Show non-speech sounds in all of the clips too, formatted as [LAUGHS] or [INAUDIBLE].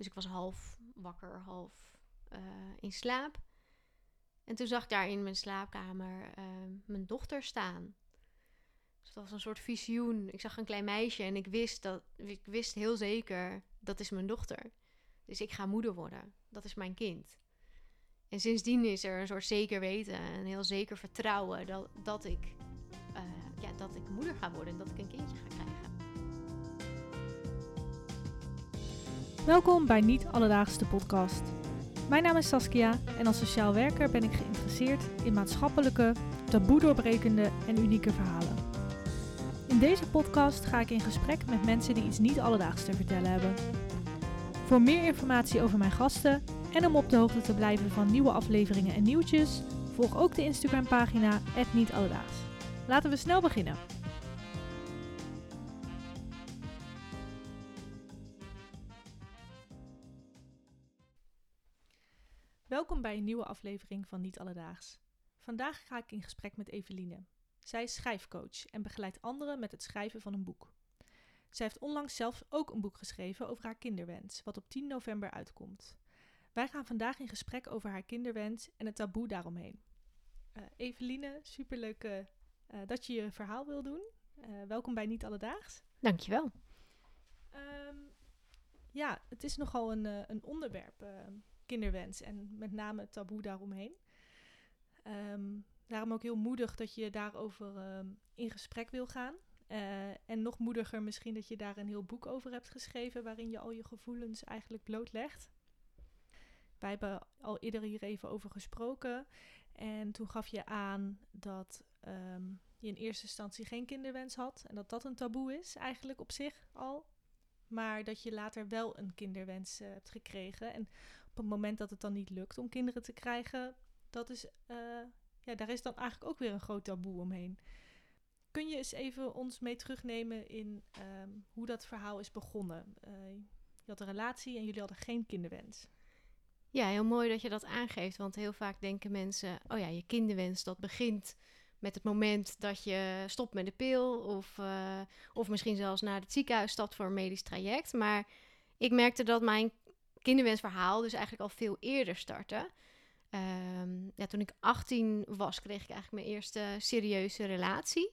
Dus ik was half wakker, half eh, in slaap. En toen zag ik daar in mijn slaapkamer eh, mijn dochter staan. Dus dat was een soort visioen. Ik zag een klein meisje en ik wist, dat, ik wist heel zeker, dat is mijn dochter. Dus ik ga moeder worden. Dat is mijn kind. En sindsdien is er een soort zeker weten, een heel zeker vertrouwen dat, dat, ik, eh, ja, dat ik moeder ga worden en dat ik een kindje ga krijgen. Welkom bij Niet Alledaagse podcast. Mijn naam is Saskia en als sociaal werker ben ik geïnteresseerd in maatschappelijke, taboe doorbrekende en unieke verhalen. In deze podcast ga ik in gesprek met mensen die iets niet alledaags te vertellen hebben. Voor meer informatie over mijn gasten en om op de hoogte te blijven van nieuwe afleveringen en nieuwtjes, volg ook de Instagram pagina Niet Alledaags. Laten we snel beginnen. Welkom bij een nieuwe aflevering van Niet Alledaags. Vandaag ga ik in gesprek met Eveline. Zij is schrijfcoach en begeleidt anderen met het schrijven van een boek. Zij heeft onlangs zelf ook een boek geschreven over haar kinderwens, wat op 10 november uitkomt. Wij gaan vandaag in gesprek over haar kinderwens en het taboe daaromheen. Uh, Eveline, superleuk uh, dat je je verhaal wil doen. welkom bij Niet Alledaags. Dankjewel. Um, ja, het is nogal een, een onderwerp kinderwens en met name het taboe daaromheen. Um, daarom ook heel moedig dat je daarover um, in gesprek wil gaan. Uh, en nog moediger misschien dat je daar een heel boek over hebt geschreven waarin je al je gevoelens eigenlijk blootlegt. Wij hebben al eerder hier even over gesproken. En toen gaf je aan dat um, je in eerste instantie geen kinderwens had. En dat dat een taboe is, eigenlijk op zich al. Maar dat je later wel een kinderwens uh, hebt gekregen. En het moment dat het dan niet lukt om kinderen te krijgen, dat is, uh, ja, daar is dan eigenlijk ook weer een groot taboe omheen. Kun je eens even ons mee terugnemen in um, hoe dat verhaal is begonnen? Uh, je had een relatie en jullie hadden geen kinderwens. Ja, heel mooi dat je dat aangeeft. Want heel vaak denken mensen: oh ja, je kinderwens dat begint met het moment dat je stopt met de pil. Of, uh, of misschien zelfs naar het ziekenhuis stapt voor een medisch traject. Maar ik merkte dat mijn kinderwensverhaal dus eigenlijk al veel eerder startte. Um, ja, toen ik 18 was, kreeg ik eigenlijk mijn eerste serieuze relatie.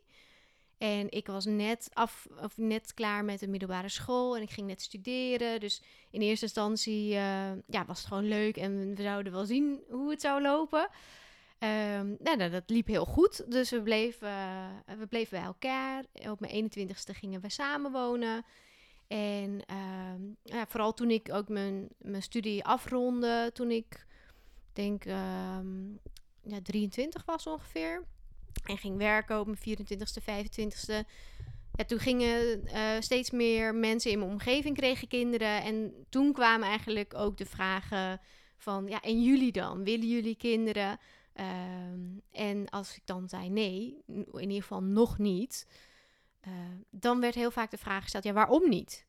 En ik was net, af, of net klaar met de middelbare school en ik ging net studeren. Dus in eerste instantie uh, ja, was het gewoon leuk en we zouden wel zien hoe het zou lopen. Um, nou, dat liep heel goed. Dus we bleven, uh, we bleven bij elkaar. Op mijn 21ste gingen we samenwonen. En uh, ja, vooral toen ik ook mijn, mijn studie afronde, toen ik denk um, ja, 23 was ongeveer. En ging werken op mijn 24ste, 25ste. Ja, toen gingen uh, steeds meer mensen in mijn omgeving kregen kinderen. En toen kwamen eigenlijk ook de vragen van, ja, en jullie dan? Willen jullie kinderen? Um, en als ik dan zei nee, in ieder geval nog niet, uh, dan werd heel vaak de vraag gesteld, ja, waarom niet?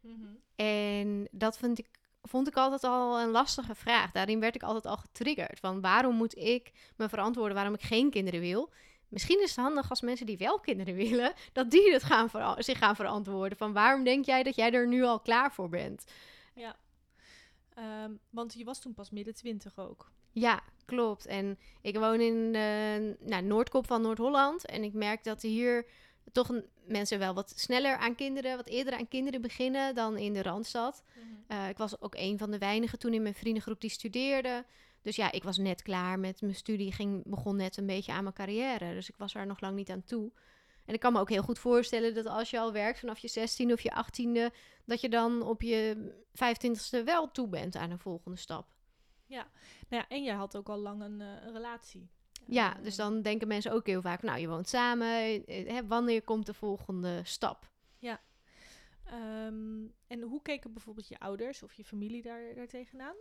Mm -hmm. En dat vond ik, vond ik altijd al een lastige vraag. Daarin werd ik altijd al getriggerd. Van waarom moet ik me verantwoorden waarom ik geen kinderen wil? Misschien is het handig als mensen die wel kinderen willen, dat die het gaan zich gaan verantwoorden. Van waarom denk jij dat jij er nu al klaar voor bent? Ja, um, want je was toen pas midden twintig ook. Ja, klopt. En ik woon in de nou, Noordkop van Noord-Holland. En ik merk dat hier toch mensen wel wat sneller aan kinderen, wat eerder aan kinderen beginnen dan in de Randstad. Mm -hmm. uh, ik was ook een van de weinigen toen in mijn vriendengroep die studeerde. Dus ja, ik was net klaar met mijn studie, ging, begon net een beetje aan mijn carrière. Dus ik was er nog lang niet aan toe. En ik kan me ook heel goed voorstellen dat als je al werkt vanaf je 16 of je 18e, dat je dan op je 25e wel toe bent aan een volgende stap. Ja, nou ja en jij had ook al lang een, uh, een relatie. Ja, dus dan denken mensen ook heel vaak, nou, je woont samen, hè, wanneer komt de volgende stap? Ja. Um, en hoe keken bijvoorbeeld je ouders of je familie daar, daar tegenaan?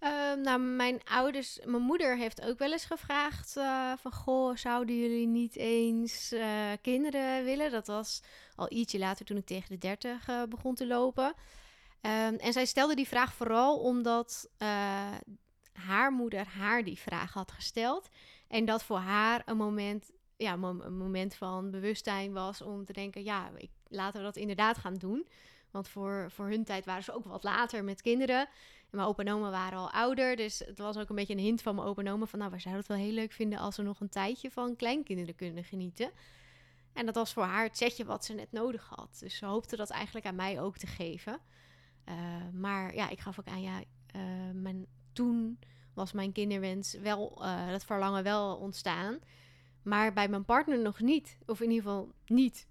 Um, nou, mijn ouders, mijn moeder heeft ook wel eens gevraagd uh, van, goh, zouden jullie niet eens uh, kinderen willen? Dat was al ietsje later toen ik tegen de dertig uh, begon te lopen. Um, en zij stelde die vraag vooral omdat haar moeder haar die vraag had gesteld. En dat voor haar een moment, ja, een moment van bewustzijn was om te denken: ja, ik, laten we dat inderdaad gaan doen. Want voor, voor hun tijd waren ze ook wat later met kinderen. En mijn opa en oma waren al ouder. Dus het was ook een beetje een hint van mijn opa en oma van... nou, we zouden het wel heel leuk vinden als we nog een tijdje van kleinkinderen kunnen genieten. En dat was voor haar het setje wat ze net nodig had. Dus ze hoopte dat eigenlijk aan mij ook te geven. Uh, maar ja, ik gaf ook aan, ja, uh, mijn, toen was mijn kinderwens wel, uh, dat verlangen wel ontstaan. Maar bij mijn partner nog niet. Of in ieder geval niet.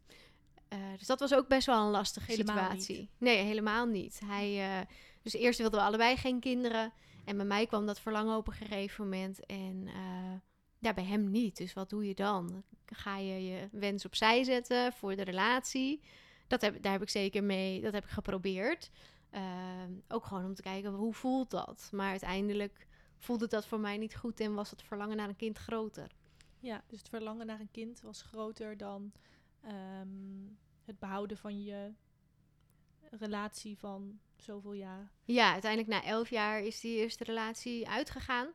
dus dat was ook best wel een lastige helemaal situatie. Niet. Nee, helemaal niet. Hij, dus eerst wilden we allebei geen kinderen. En bij mij kwam dat verlangen op een gegeven moment. En ja, bij hem niet. Dus wat doe je dan? Ga je je wens opzij zetten voor de relatie? Dat heb, daar heb ik zeker mee, dat heb ik geprobeerd. Uh, ook gewoon om te kijken, hoe voelt dat? Maar uiteindelijk voelde dat voor mij niet goed en was het verlangen naar een kind groter. Ja, dus het verlangen naar een kind was groter dan um, het behouden van je relatie van zoveel jaar. Ja, uiteindelijk na elf jaar is die eerste relatie uitgegaan.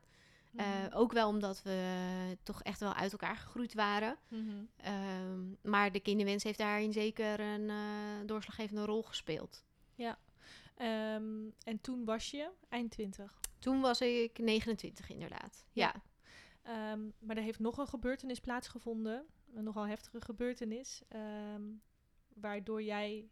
Uh, ook wel omdat we toch echt wel uit elkaar gegroeid waren. Mm -hmm. um, maar de kinderwens heeft daarin zeker een uh, doorslaggevende rol gespeeld. Ja, um, en toen was je eind 20? Toen was ik 29 inderdaad, ja. ja. Um, maar er heeft nog een gebeurtenis plaatsgevonden, een nogal heftige gebeurtenis, waardoor jij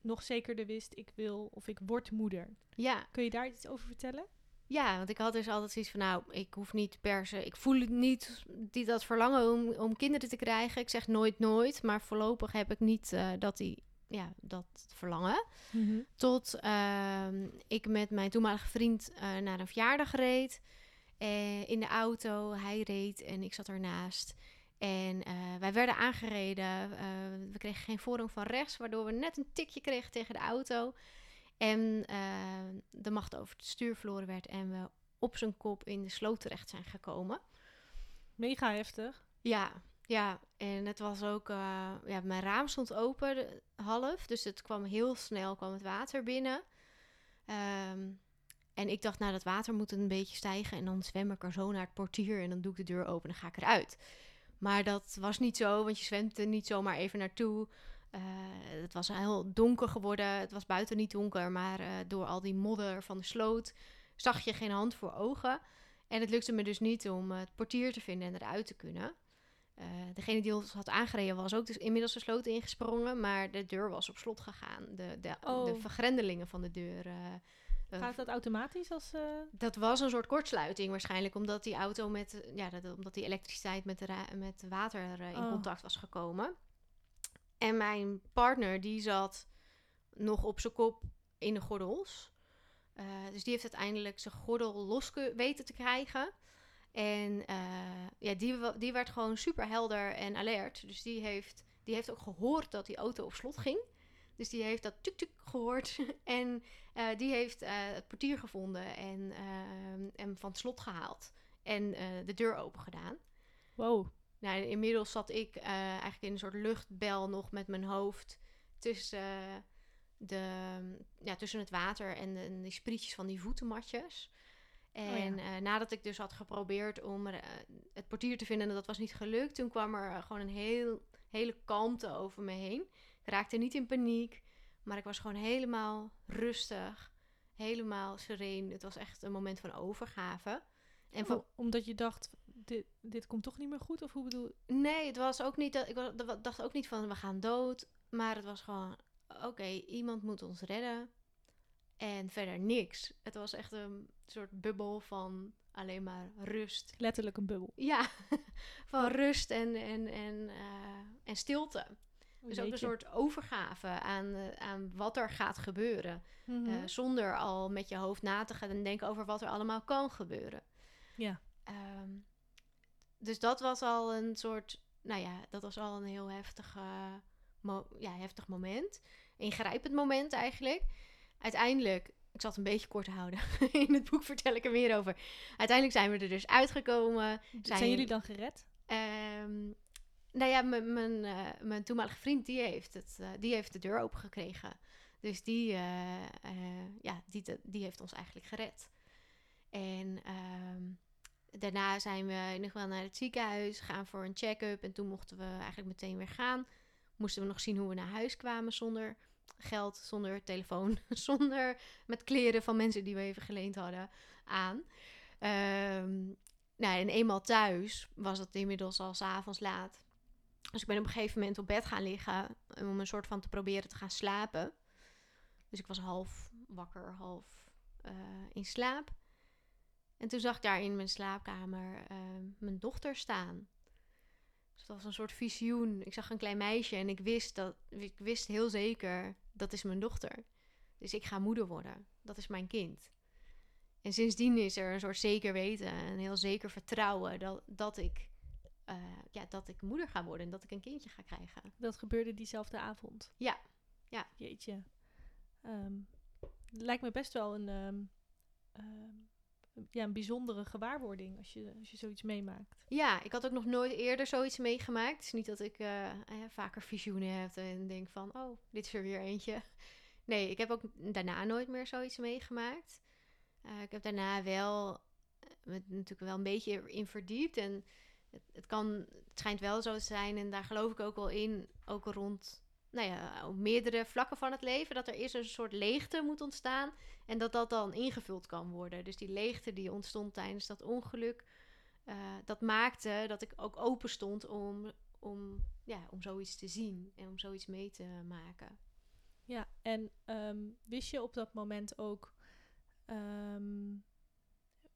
nog zekerder wist, ik wil of ik word moeder. Ja. Kun je daar iets over vertellen? Ja, want ik had dus altijd zoiets van, nou, ik hoef niet per se, ik voel het niet die dat verlangen om, om kinderen te krijgen. Ik zeg nooit nooit, maar voorlopig heb ik niet uh, dat die, ja, dat verlangen. Mm -hmm. Tot uh, ik met mijn toenmalige vriend uh, naar een verjaardag reed. Uh, in de auto, hij reed en ik zat ernaast. En wij werden aangereden. we kregen geen voorrang van rechts, waardoor we net een tikje kregen tegen de auto. En de macht over het stuur verloren werd en we op zijn kop in de sloot terecht zijn gekomen. Mega heftig. Ja, ja. En het was ook, uh, ja, mijn raam stond open, half. Dus het kwam heel snel, kwam het water binnen. Um, en ik dacht, nou, dat water moet een beetje stijgen. En dan zwem ik er zo naar het portier en dan doe ik de deur open en ga ik eruit. Maar dat was niet zo, want je zwemt er niet zomaar even naartoe. Uh, het was heel donker geworden. Het was buiten niet donker, maar uh, door al die modder van de sloot zag je geen hand voor ogen. En het lukte me dus niet om het portier te vinden en eruit te kunnen. Degene die ons had aangereden was ook dus inmiddels de sloot ingesprongen, maar de deur was op slot gegaan. De, de, oh. de vergrendelingen van de deur. Gaat dat automatisch als... Dat was een soort kortsluiting waarschijnlijk, omdat die auto met, ja, dat, omdat die elektriciteit met, de met water in oh. contact was gekomen. En mijn partner, die zat nog op zijn kop in de gordels. Dus die heeft uiteindelijk zijn gordel los weten te krijgen. En uh, ja, die, die werd gewoon super helder en alert. Dus die heeft, die heeft ook gehoord dat die auto op slot ging. Dus die heeft dat tuk-tuk gehoord. [LAUGHS] en uh, die heeft het portier gevonden en, en van het slot gehaald. En de deur open gedaan. Wow. Nou, inmiddels zat ik eigenlijk in een soort luchtbel nog met mijn hoofd tussen, de, ja, tussen het water en de, en die sprietjes van die voetenmatjes. En oh ja. uh, nadat ik dus had geprobeerd om het portier te vinden en dat was niet gelukt, toen kwam er gewoon een heel, hele kalmte over me heen. Ik raakte niet in paniek, maar ik was gewoon helemaal rustig, helemaal sereen. Het was echt een moment van overgave. En van, omdat je dacht, dit, dit komt toch niet meer goed? Of hoe bedoel Nee, het was ook niet dat ik dacht ook niet van we gaan dood. Maar het was gewoon, oké, okay, iemand moet ons redden. En verder niks. Het was echt een soort bubbel van alleen maar rust. Letterlijk een bubbel. Ja, [LAUGHS] van rust en, en, en, uh, en stilte. Dus ook een soort overgave aan, uh, aan wat er gaat gebeuren. Mm -hmm. uh, zonder al met je hoofd na te gaan denken over wat er allemaal kan gebeuren. Ja. Um, dus dat was al een soort, nou ja, dat was al een heel heftig, mo ja, heftig moment. Ingrijpend moment eigenlijk. Uiteindelijk, ik zal het een beetje kort houden. [LAUGHS] In het boek vertel ik er meer over. Uiteindelijk zijn we er dus uitgekomen. Zijn, zijn jullie dan gered? Um, nou ja, mijn, uh, mijn toenmalige vriend, die heeft, het, uh, die heeft de deur open gekregen. Dus die, ja, die, die heeft ons eigenlijk gered. En um, daarna zijn we nog wel naar het ziekenhuis, gaan voor een check-up. En toen mochten we eigenlijk meteen weer gaan. Moesten we nog zien hoe we naar huis kwamen zonder geld, zonder telefoon, [LAUGHS] zonder met kleren van mensen die we even geleend hadden aan. Ehm, nou, en eenmaal thuis was het inmiddels al s'avonds laat. Dus ik ben op een gegeven moment op bed gaan liggen om een soort van te proberen te gaan slapen. Dus ik was half wakker, half uh, in slaap. En toen zag ik daar in mijn slaapkamer uh, mijn dochter staan. Dus dat was een soort visioen. Ik zag een klein meisje en ik wist, dat, ik wist heel zeker, dat is mijn dochter. Dus ik ga moeder worden. Dat is mijn kind. En sindsdien is er een soort zeker weten, een heel zeker vertrouwen dat, dat, ik, uh, ja, dat ik moeder ga worden en dat ik een kindje ga krijgen. Dat gebeurde diezelfde avond? Ja. ja. Jeetje. Um, lijkt me best wel een, um, um, ja, een bijzondere gewaarwording als je, als je zoiets meemaakt. Ja, ik had ook nog nooit eerder zoiets meegemaakt. Het is niet dat ik uh, eh, vaker visioenen heb en denk van, oh, dit is er weer eentje. [LAUGHS] Nee, ik heb ook daarna nooit meer zoiets meegemaakt. Uh, ik heb daarna wel me natuurlijk wel een beetje in verdiept. En het, het, kan, het schijnt wel zo te zijn, en daar geloof ik ook wel in, ook rond nou ja, op meerdere vlakken van het leven, dat er eerst een soort leegte moet ontstaan en dat dat dan ingevuld kan worden. Dus die leegte die ontstond tijdens dat ongeluk, uh, dat maakte dat ik ook open stond om, om, ja, om zoiets te zien en om zoiets mee te maken. Ja, en um, wist je op dat moment ook um,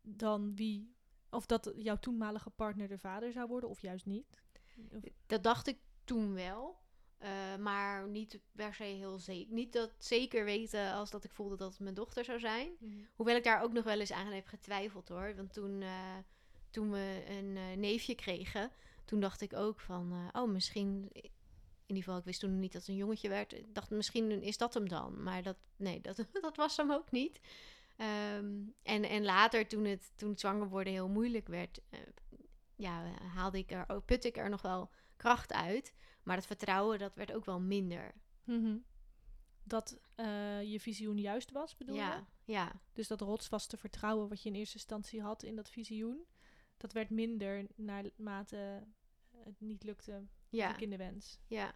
dan wie, of dat jouw toenmalige partner de vader zou worden of juist niet? Of... Dat dacht ik toen wel. Uh, maar niet per se heel zeker. Niet dat zeker weten als dat ik voelde dat het mijn dochter zou zijn. Mm -hmm. Hoewel ik daar ook nog wel eens aan heb getwijfeld hoor. Want toen, uh, toen we een uh, neefje kregen, toen dacht ik ook van, oh misschien, in ieder geval, ik wist toen niet dat het een jongetje werd. Ik dacht misschien is dat hem dan. Maar dat, nee, dat, [LAUGHS] dat was hem ook niet. Um, en, en later, toen het, toen het zwanger worden heel moeilijk werd, ja, haalde ik er, putte ik er nog wel kracht uit. Maar het vertrouwen, dat werd ook wel minder. Mm -hmm. Dat uh, je visioen juist was, bedoel ja, je? Ja. Dus dat rotsvaste vertrouwen wat je in eerste instantie had in dat visioen, dat werd minder naarmate het niet lukte ja. de kinderwens. Ja.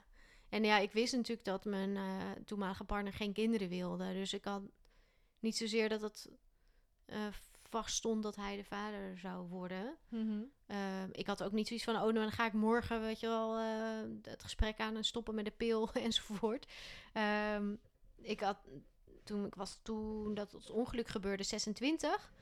En ja, ik wist natuurlijk dat mijn uh, toenmalige partner geen kinderen wilde. Dus ik had niet zozeer dat het uh, vaststond dat hij de vader zou worden. Mm -hmm. uh, ik had ook niet zoiets van, oh, nou, dan ga ik morgen, weet je wel, uh, het gesprek aan en stoppen met de pil [LAUGHS] enzovoort. Um, ik had, toen ik was toen dat het ongeluk gebeurde, 26.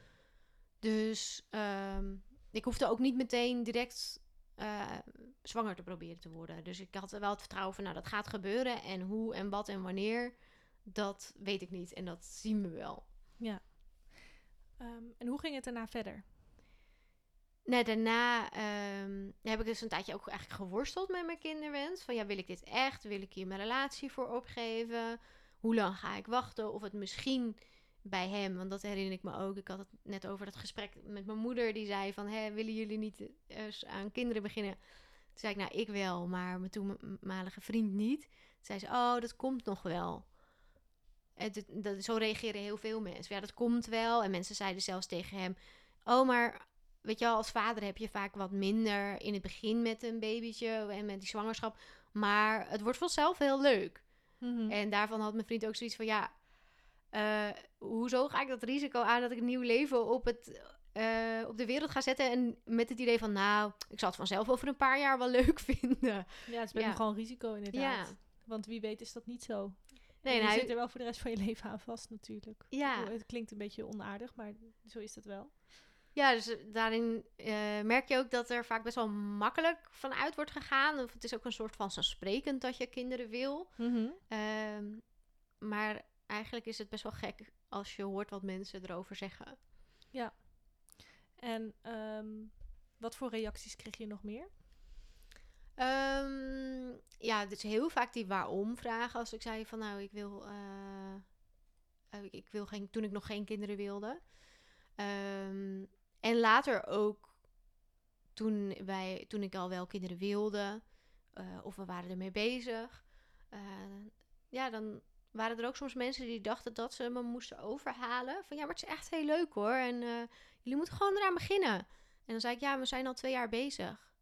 Dus um, ik hoefde ook niet meteen direct uh, zwanger te proberen te worden. Dus ik had wel het vertrouwen van, nou, dat gaat gebeuren. En hoe en wat en wanneer, dat weet ik niet. En dat zien we wel. Ja. Um, en hoe ging het daarna verder? Nee, daarna um, heb ik dus een tijdje ook eigenlijk geworsteld met mijn kinderwens. Van ja, wil ik dit echt? Wil ik hier mijn relatie voor opgeven? Hoe lang ga ik wachten? Of het misschien bij hem, want dat herinner ik me ook. Ik had het net over dat gesprek met mijn moeder. Die zei van, hé, willen jullie niet eens aan kinderen beginnen? Toen zei ik, nou, ik wel, maar mijn toenmalige vriend niet. Toen zei ze, oh, dat komt nog wel. Het, dat, zo reageren heel veel mensen. Ja, dat komt wel. En mensen zeiden zelfs tegen hem: Oh, maar weet je wel, als vader heb je vaak wat minder in het begin met een babytje en met die zwangerschap. Maar het wordt vanzelf heel leuk. Mhm. En daarvan had mijn vriend ook zoiets van: Ja, uh, hoezo ga ik dat risico aan dat ik een nieuw leven op, het, uh, op de wereld ga zetten? En met het idee van: Nou, ik zal het vanzelf over een paar jaar wel [LAUGHS] leuk vinden. Ja, het is best ja. gewoon een risico inderdaad. Ja. Want wie weet is dat niet zo. Nee, en je hij... zit er wel voor de rest van je leven aan vast natuurlijk. Ja. Het klinkt een beetje onaardig, maar zo is dat wel. Ja, dus daarin uh, merk je ook dat er vaak best wel makkelijk vanuit wordt gegaan. Of het is ook een soort van sprekend dat je kinderen wil. Mm -hmm. uh, maar eigenlijk is het best wel gek als je hoort wat mensen erover zeggen. Ja. En um, wat voor reacties kreeg je nog meer? Um, ja, dus heel vaak die waarom vragen. Als ik zei van nou, ik wil, uh, ik wil geen, toen ik nog geen kinderen wilde. Um, en later ook toen, wij, toen ik al wel kinderen wilde, uh, of we waren ermee bezig. Uh, ja, dan waren er ook soms mensen die dachten dat ze me moesten overhalen. Van ja, maar het is echt heel leuk hoor. En jullie moeten gewoon eraan beginnen. En dan zei ik, ja, we zijn al twee jaar bezig.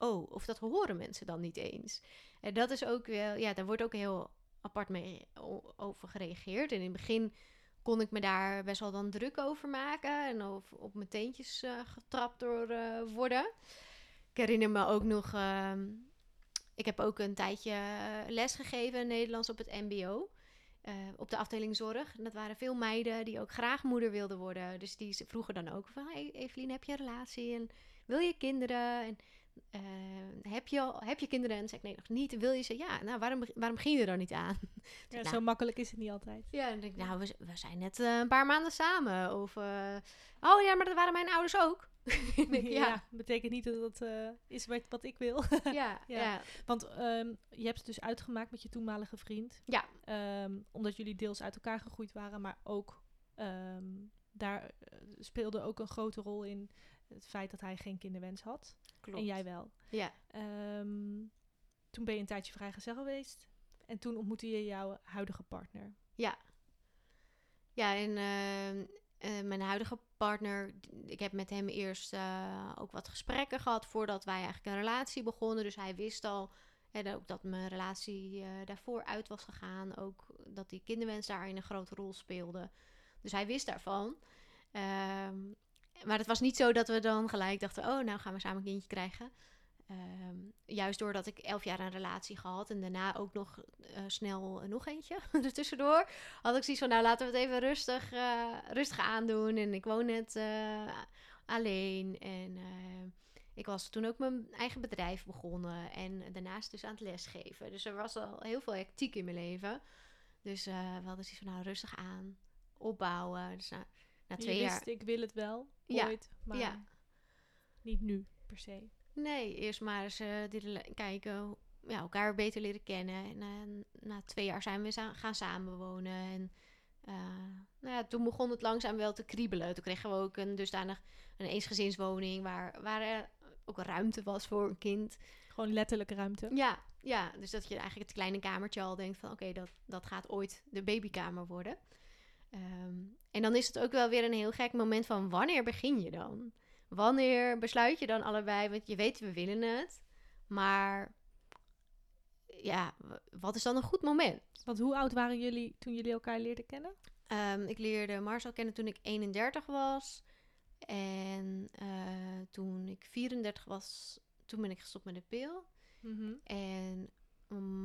Oh, of dat horen mensen dan niet eens. En dat is ook wel, ja, daar wordt ook heel apart mee o- over gereageerd. En in het begin kon ik me daar best wel dan druk over maken en of, op mijn teentjes eh, getrapt door eh, worden. Ik herinner me ook nog, ehm, ik heb ook een tijdje eh, les gegeven in Nederlands op het MBO. eh, op de afdeling zorg. En dat waren veel meiden die ook graag moeder wilden worden. Dus die vroegen dan ook van... Hey, Evelien, heb je een relatie? En wil je kinderen? En eh, heb, je al, heb je kinderen? En zei ik, nee, nog niet. Wil je ze? Ja, nou, waarom, waarom begin je er dan niet aan? [LAUGHS] Ja, Nou. Zo makkelijk is het niet altijd. Ja, dan denk ik, nou, we, we zijn net eh, een paar maanden samen. Of, eh, oh ja, maar dat waren mijn ouders ook. [LAUGHS] Denk, ja. ja, betekent niet dat eh, is wat, wat ik wil. [LAUGHS] ja, Ja. ja, Want ehm, je hebt het dus uitgemaakt met je toenmalige vriend. ja, Ehm, omdat jullie deels uit elkaar gegroeid waren, maar ook ehm, daar speelde ook een grote rol in het feit dat hij geen kinderwens had. klopt. En jij wel. Ja, Ehm, toen ben je een tijdje vrijgezel geweest. En toen ontmoette je jouw huidige partner. ja en eh, eh, mijn huidige partner, ik heb met hem eerst eh, ook wat gesprekken gehad voordat wij eigenlijk een relatie begonnen. Dus hij wist al en ook dat mijn relatie eh, daarvoor uit was gegaan. Ook dat die kinderwens daarin een grote rol speelde. Dus hij wist daarvan. Ehm, maar het was niet zo dat we dan gelijk dachten: oh, nou gaan we samen een kindje krijgen. Ehm, juist doordat ik elf jaar een relatie gehad en daarna ook nog eh, snel nog eentje [LAUGHS] ertussendoor, had ik zoiets van: nou laten we het even rustig, eh, rustig aandoen. En ik woon net eh, alleen. En ik was toen ook mijn eigen bedrijf begonnen en daarnaast dus aan het lesgeven. Dus er was al heel veel hectiek in mijn leven. Dus we hadden zoiets van: nou rustig aan, opbouwen. Dus nou, na je twee wist, jaar. ik wil het wel, Ja, ooit, maar ja. niet nu per se. Nee, eerst maar eens eh, dit kijken, ja, elkaar beter leren kennen. En eh, na twee jaar zijn we gaan samenwonen. En eh, nou ja, toen begon het langzaam wel te kriebelen. Toen kregen we ook een dusdanig een eensgezinswoning waar, waar er ook ruimte was voor een kind. Gewoon letterlijk ruimte. Ja, ja, dus dat je eigenlijk het kleine kamertje al denkt van oké, dat, dat gaat ooit de babykamer worden. Ehm, en dan is het ook wel weer een heel gek moment van wanneer begin je dan? Wanneer besluit je dan allebei? Want je weet, we willen het. Maar ja, wat is dan een goed moment? Want hoe oud waren jullie toen jullie elkaar leerden kennen? Ehm, ik leerde Marcel kennen toen ik 31 was. En eh, toen ik 34 was, toen ben ik gestopt met de pil. En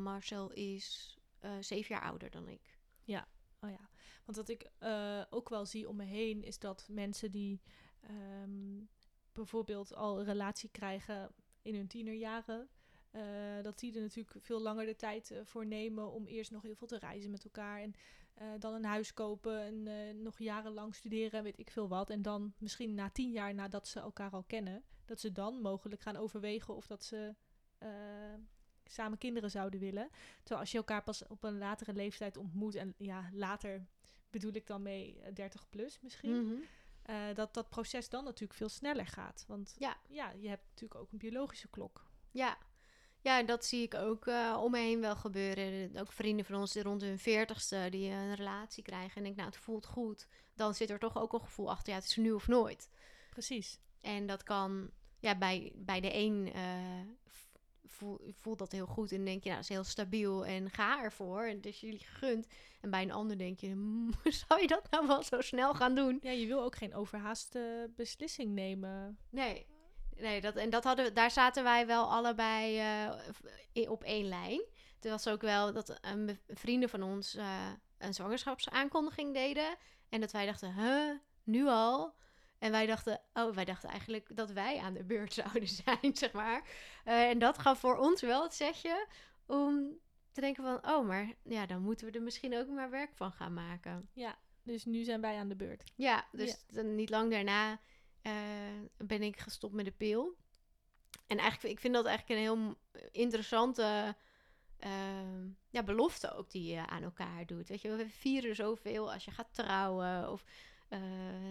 Marcel is eh, zeven jaar ouder dan ik. Oh ja, want wat ik eh, ook wel zie om me heen is dat mensen die ehm, bijvoorbeeld al een relatie krijgen in hun tienerjaren, eh, dat die er natuurlijk veel langer de tijd eh, voor nemen om eerst nog heel veel te reizen met elkaar en dan een huis kopen en nog jarenlang studeren en weet ik veel wat. En dan misschien na tien jaar nadat ze elkaar al kennen, dat ze dan mogelijk gaan overwegen of dat ze samen kinderen zouden willen. Terwijl als je elkaar pas op een latere leeftijd ontmoet, en ja, later bedoel ik dan mee eh, 30 plus misschien, Mhm. eh, dat dat proces dan natuurlijk veel sneller gaat. Want Ja. ja, je hebt natuurlijk ook een biologische klok. Ja. ja, dat zie ik ook eh, om me heen wel gebeuren. Ook vrienden van ons die rond hun veertigste die een relatie krijgen. En ik, nou, het voelt goed. Dan zit er toch ook een gevoel achter, ja, het is nu of nooit. Precies. En dat kan, ja, bij, bij de een eh, v- voel, voelt dat heel goed. En denk je, nou, dat is heel stabiel en ga ervoor. En is jullie gegund. En bij een ander denk je, "Mm, [LAUGHS] zou je dat nou wel zo snel gaan doen? Ja, je wil ook geen overhaaste beslissing nemen. Nee, nee dat, en dat hadden, we- daar zaten wij wel allebei eh, op één lijn. Het was ook wel dat een be- vrienden van ons eh, een zwangerschapsaankondiging deden. En dat wij dachten, huh, nu al? En wij dachten, oh, wij dachten eigenlijk dat wij aan de beurt [LAUGHS] zouden zijn, zeg maar. Eh, en dat gaf voor ons wel het zetje om te denken van, oh, maar ja, dan moeten we er misschien ook maar werk van gaan maken. Ja, dus nu zijn wij aan de beurt. Ja, dus niet lang daarna eh, ben ik gestopt met de pil. En eigenlijk, ik vind dat eigenlijk een heel interessante ehm, ja, belofte ook die je aan elkaar doet. Weet je, we vieren zoveel als je gaat trouwen. Of, eh,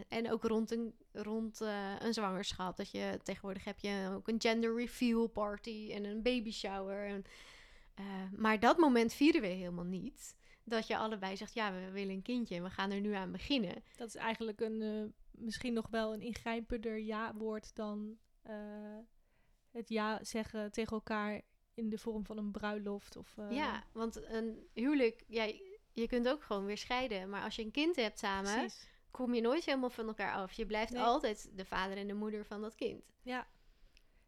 en ook rond een, rond, eh, een zwangerschap. Dat je tegenwoordig heb je ook een gender reveal party en een baby shower. En, eh, maar dat moment vieren we helemaal niet. Dat je allebei zegt, ja, we willen een kindje en we gaan er nu aan beginnen. Dat is eigenlijk een, misschien nog wel een ingrijpender ja-woord dan het ja zeggen tegen elkaar in de vorm van een bruiloft. Of, Ja, want een huwelijk, ja, je kunt ook gewoon weer scheiden. Maar als je een kind hebt samen, precies. Kom je nooit helemaal van elkaar af. Je blijft Nee. altijd de vader en de moeder van dat kind. Ja.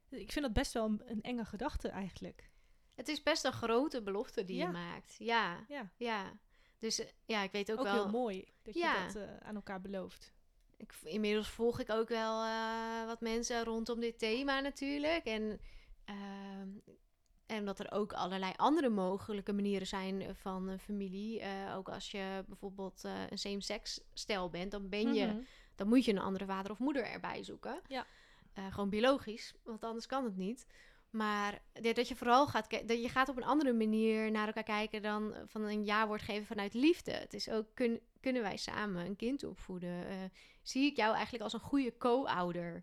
Ik vind dat best wel een, een enge gedachte eigenlijk. Het is best een grote belofte die Ja. je maakt. Ja, Ja, ja. Dus eh, ja, ik weet ook, ook, wel... heel mooi dat Ja. je dat eh, aan elkaar belooft. Ik, inmiddels volg ik ook wel eh, wat mensen rondom dit thema natuurlijk. En, ehm, en dat er ook allerlei andere mogelijke manieren zijn van een familie. Eh, ook als je bijvoorbeeld eh, een same-sex stel bent, dan ben je Mhm. dan moet je een andere vader of moeder erbij zoeken. Ja. Eh, gewoon biologisch, want anders kan het niet. Maar ja, dat je vooral gaat dat je gaat op een andere manier naar elkaar kijken dan eh, van een ja wordt geven vanuit liefde. Het is ook, kun, kunnen wij samen een kind opvoeden? Eh, zie ik jou eigenlijk als een goede co-ouder?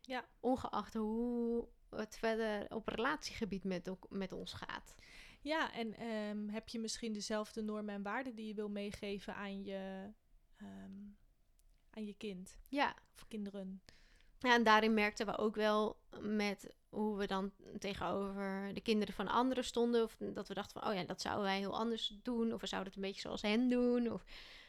Ja. Ongeacht hoe het verder op relatiegebied met, ook- met ons gaat. Ja, en ehm, heb je misschien dezelfde normen en waarden die je wil meegeven aan je, ehm, aan je kind Ja, of kinderen? Ja, en daarin merkten we ook wel met hoe we dan tegenover de kinderen van anderen stonden. Of dat we dachten van, oh ja, dat zouden wij heel anders doen. Of we zouden het een beetje zoals hen doen. Of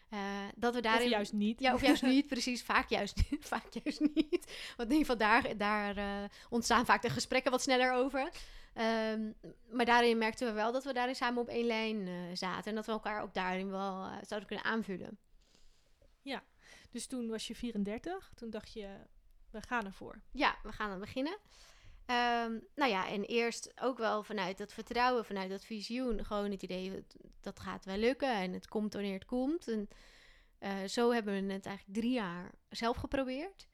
eh, dat we daarin... Of juist niet. Ja, of juist [LAUGHS] niet, precies. Vaak juist, [LAUGHS] vaak juist niet. Want in ieder geval daar, daar eh, ontstaan vaak de gesprekken wat sneller over. Ehm, maar daarin merkten we wel dat we daarin samen op één lijn eh, zaten. En dat we elkaar ook daarin wel zouden kunnen aanvullen. Dus toen was je 34. Toen dacht je, we gaan ervoor. Ja, we gaan dan beginnen. Ehm, nou ja, en eerst ook wel vanuit dat vertrouwen, vanuit dat visioen. Gewoon het idee, dat, dat gaat wel lukken en het komt wanneer het komt. En eh, zo hebben we het eigenlijk drie jaar zelf geprobeerd.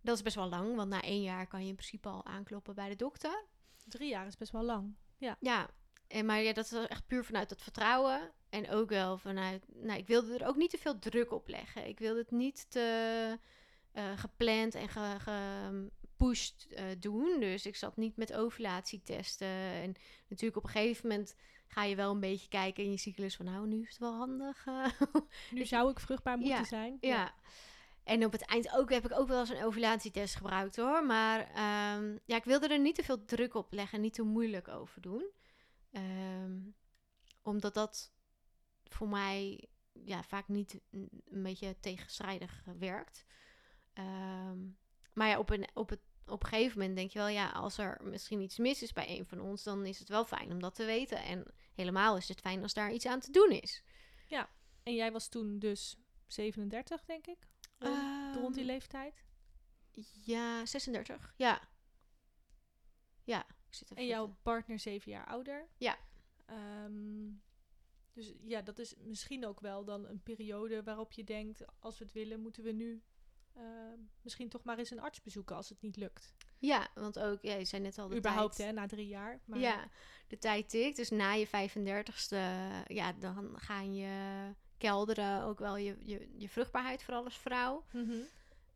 Dat is best wel lang, want na één jaar kan je in principe al aankloppen bij de dokter. Drie jaar is best wel lang. Ja, en, maar ja, dat is echt puur vanuit dat vertrouwen. En ook wel vanuit, nou, ik wilde er ook niet te veel druk op leggen. Ik wilde het niet te eh, gepland en ge, gepusht eh, doen. Dus ik zat niet met ovulatietesten. En natuurlijk op een gegeven moment ga je wel een beetje kijken in je cyclus van, nou, nu is het wel handig. eh. [LAUGHS] Nu zou ik vruchtbaar moeten Ja, zijn. Ja. En op het eind ook heb ik ook wel eens een ovulatietest gebruikt hoor. Maar ehm, ja, ik wilde er niet te veel druk op leggen, niet te moeilijk over doen. Ehm, omdat dat voor mij ja, vaak niet een, een beetje tegenstrijdig eh, werkt. Ehm, maar ja, op een, op, het, op een gegeven moment denk je wel, ja, als er misschien iets mis is bij een van ons, dan is het wel fijn om dat te weten. En helemaal is het fijn als daar iets aan te doen is. En jij was toen dus 37, denk ik? Rond, rond die Ehm, leeftijd. Ja, 36. Ja. Ja, ik zit even En jouw te- partner zeven jaar ouder. Ja. Ehm, dus ja, dat is misschien ook wel dan een periode waarop je denkt... als we het willen, moeten we nu ehm, misschien toch maar eens een arts bezoeken als het niet lukt. Ja, want ook, ja, je zei net al de Überhaupt, tijd. hè, na drie jaar. Maar Ja, de tijd tikt. Dus na je 35ste, ja, dan gaan je kelderen ook wel je, je, je vruchtbaarheid, vooral als vrouw. Mhm.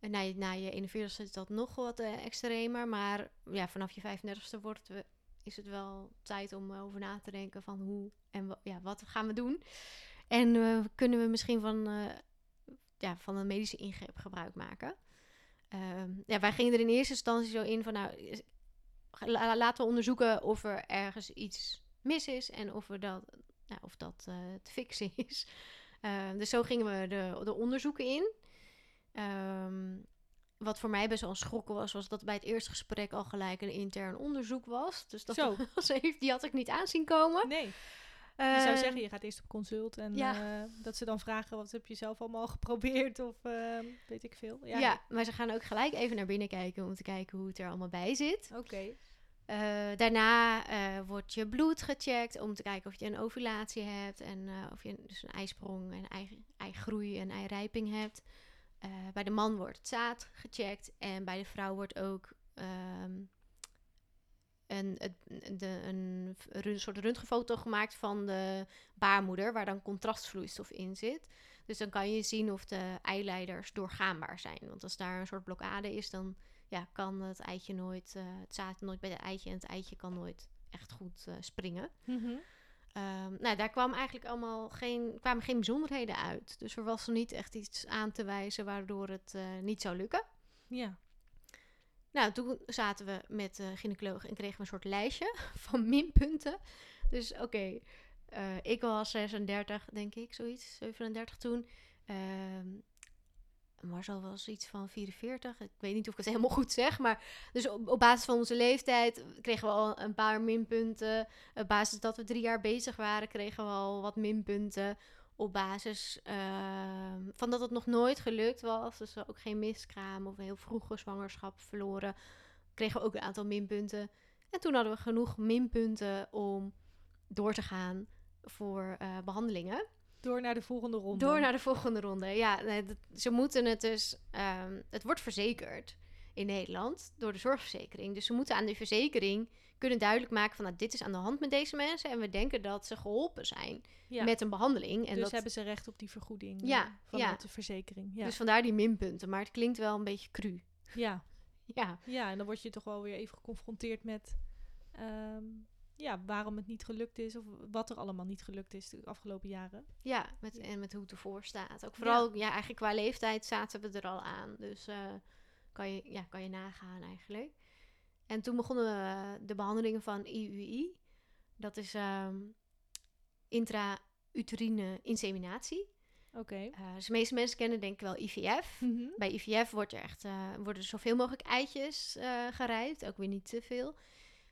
En na je, na je 41ste is dat nog wat eh, extremer. Maar ja, vanaf je 35ste wordt, we- is het wel tijd om over na te denken van hoe en ja, wat gaan we doen. En eh, kunnen we misschien van, eh, ja, van een medische ingreep gebruik maken. Ehm, ja, wij gingen er in eerste instantie zo in van, nou, la- laten we onderzoeken of er ergens iets mis is en of, we dat, ja, of dat eh, te fixen [LAUGHS] is. Ehm, dus zo gingen we de, de onderzoeken in. Ehm, wat voor mij best wel een schok was, was dat bij het eerste gesprek al gelijk een intern onderzoek was. Dus dat Zo. [LAUGHS] was die had ik niet aanzien komen. Nee, je zou Ehm, zeggen, je gaat eerst op consult en ja. eh, dat ze dan vragen... wat heb je zelf allemaal [LAUGHS] geprobeerd of ehm, weet ik veel. ja, Ja, maar ze gaan ook gelijk even naar binnen kijken om te kijken hoe het er allemaal bij zit. oké. Eh, daarna eh, wordt je bloed gecheckt om te kijken of je een ovulatie hebt en of je dus een eisprong en ei, eigroei en eirijping hebt. Bij de man wordt het zaad gecheckt en bij de vrouw wordt ook ehm, een, het- de, een, run- soort röntgenfoto gemaakt van de baarmoeder, waar dan contrastvloeistof in zit. Dus dan kan je zien of de eileiders doorgaanbaar zijn. Want als daar een soort blokkade is, dan ja, kan het eitje nooit, eh, het zaad nooit bij het eitje en het eitje kan nooit echt goed eh, springen. Mhm. Ehm, nou, daar kwam eigenlijk allemaal geen, kwamen geen bijzonderheden uit. Dus er was er niet echt iets aan te wijzen waardoor het eh, niet zou lukken. Ja, Nou, toen zaten we met de gynaecoloog en kregen we een soort lijstje [LAUGHS] van minpunten. Dus oké, eh, ik was 36, denk ik, zoiets, 37 toen. Ehm Marcel was iets van 44. Ik weet niet of ik het helemaal goed zeg. Maar dus op, op basis van onze leeftijd kregen we al een paar minpunten. Op basis dat we drie jaar bezig waren, kregen we al wat minpunten. Op basis ehm, van dat het nog nooit gelukt was. Dus ook geen miskraam of een heel vroege zwangerschap verloren. Kregen we ook een aantal minpunten. En toen hadden we genoeg minpunten om door te gaan voor eh, behandelingen. Door naar de volgende ronde. Door naar de volgende ronde. Ja, ze moeten het dus. ehm, het wordt verzekerd in Nederland door de zorgverzekering. Dus ze moeten aan de verzekering kunnen duidelijk maken van nou, dit is aan de hand met deze mensen en we denken dat ze geholpen zijn ja. met een behandeling. En dus dat, hebben ze recht op die vergoeding Ja, eh, vanuit ja. de verzekering. Ja. Dus vandaar die minpunten. Maar het klinkt wel een beetje cru. ja. [LAUGHS] Ja, ja, en dan word je toch wel weer even geconfronteerd met ehm, ja, waarom het niet gelukt is of wat er allemaal niet gelukt is de afgelopen jaren. ja, met, en met hoe het ervoor staat. Ook vooral, ja. eigenlijk qua leeftijd zaten we er al aan. Dus eh, kan, je, ja, kan je nagaan eigenlijk. En toen begonnen we de behandelingen van IUI. Dat is ehm intrauterine inseminatie. Oké. Eh, dus de meeste mensen kennen denk ik wel IVF. Mhm. Bij IVF wordt er echt, eh, worden er zoveel mogelijk eitjes eh gerijpt, ook weer niet te veel.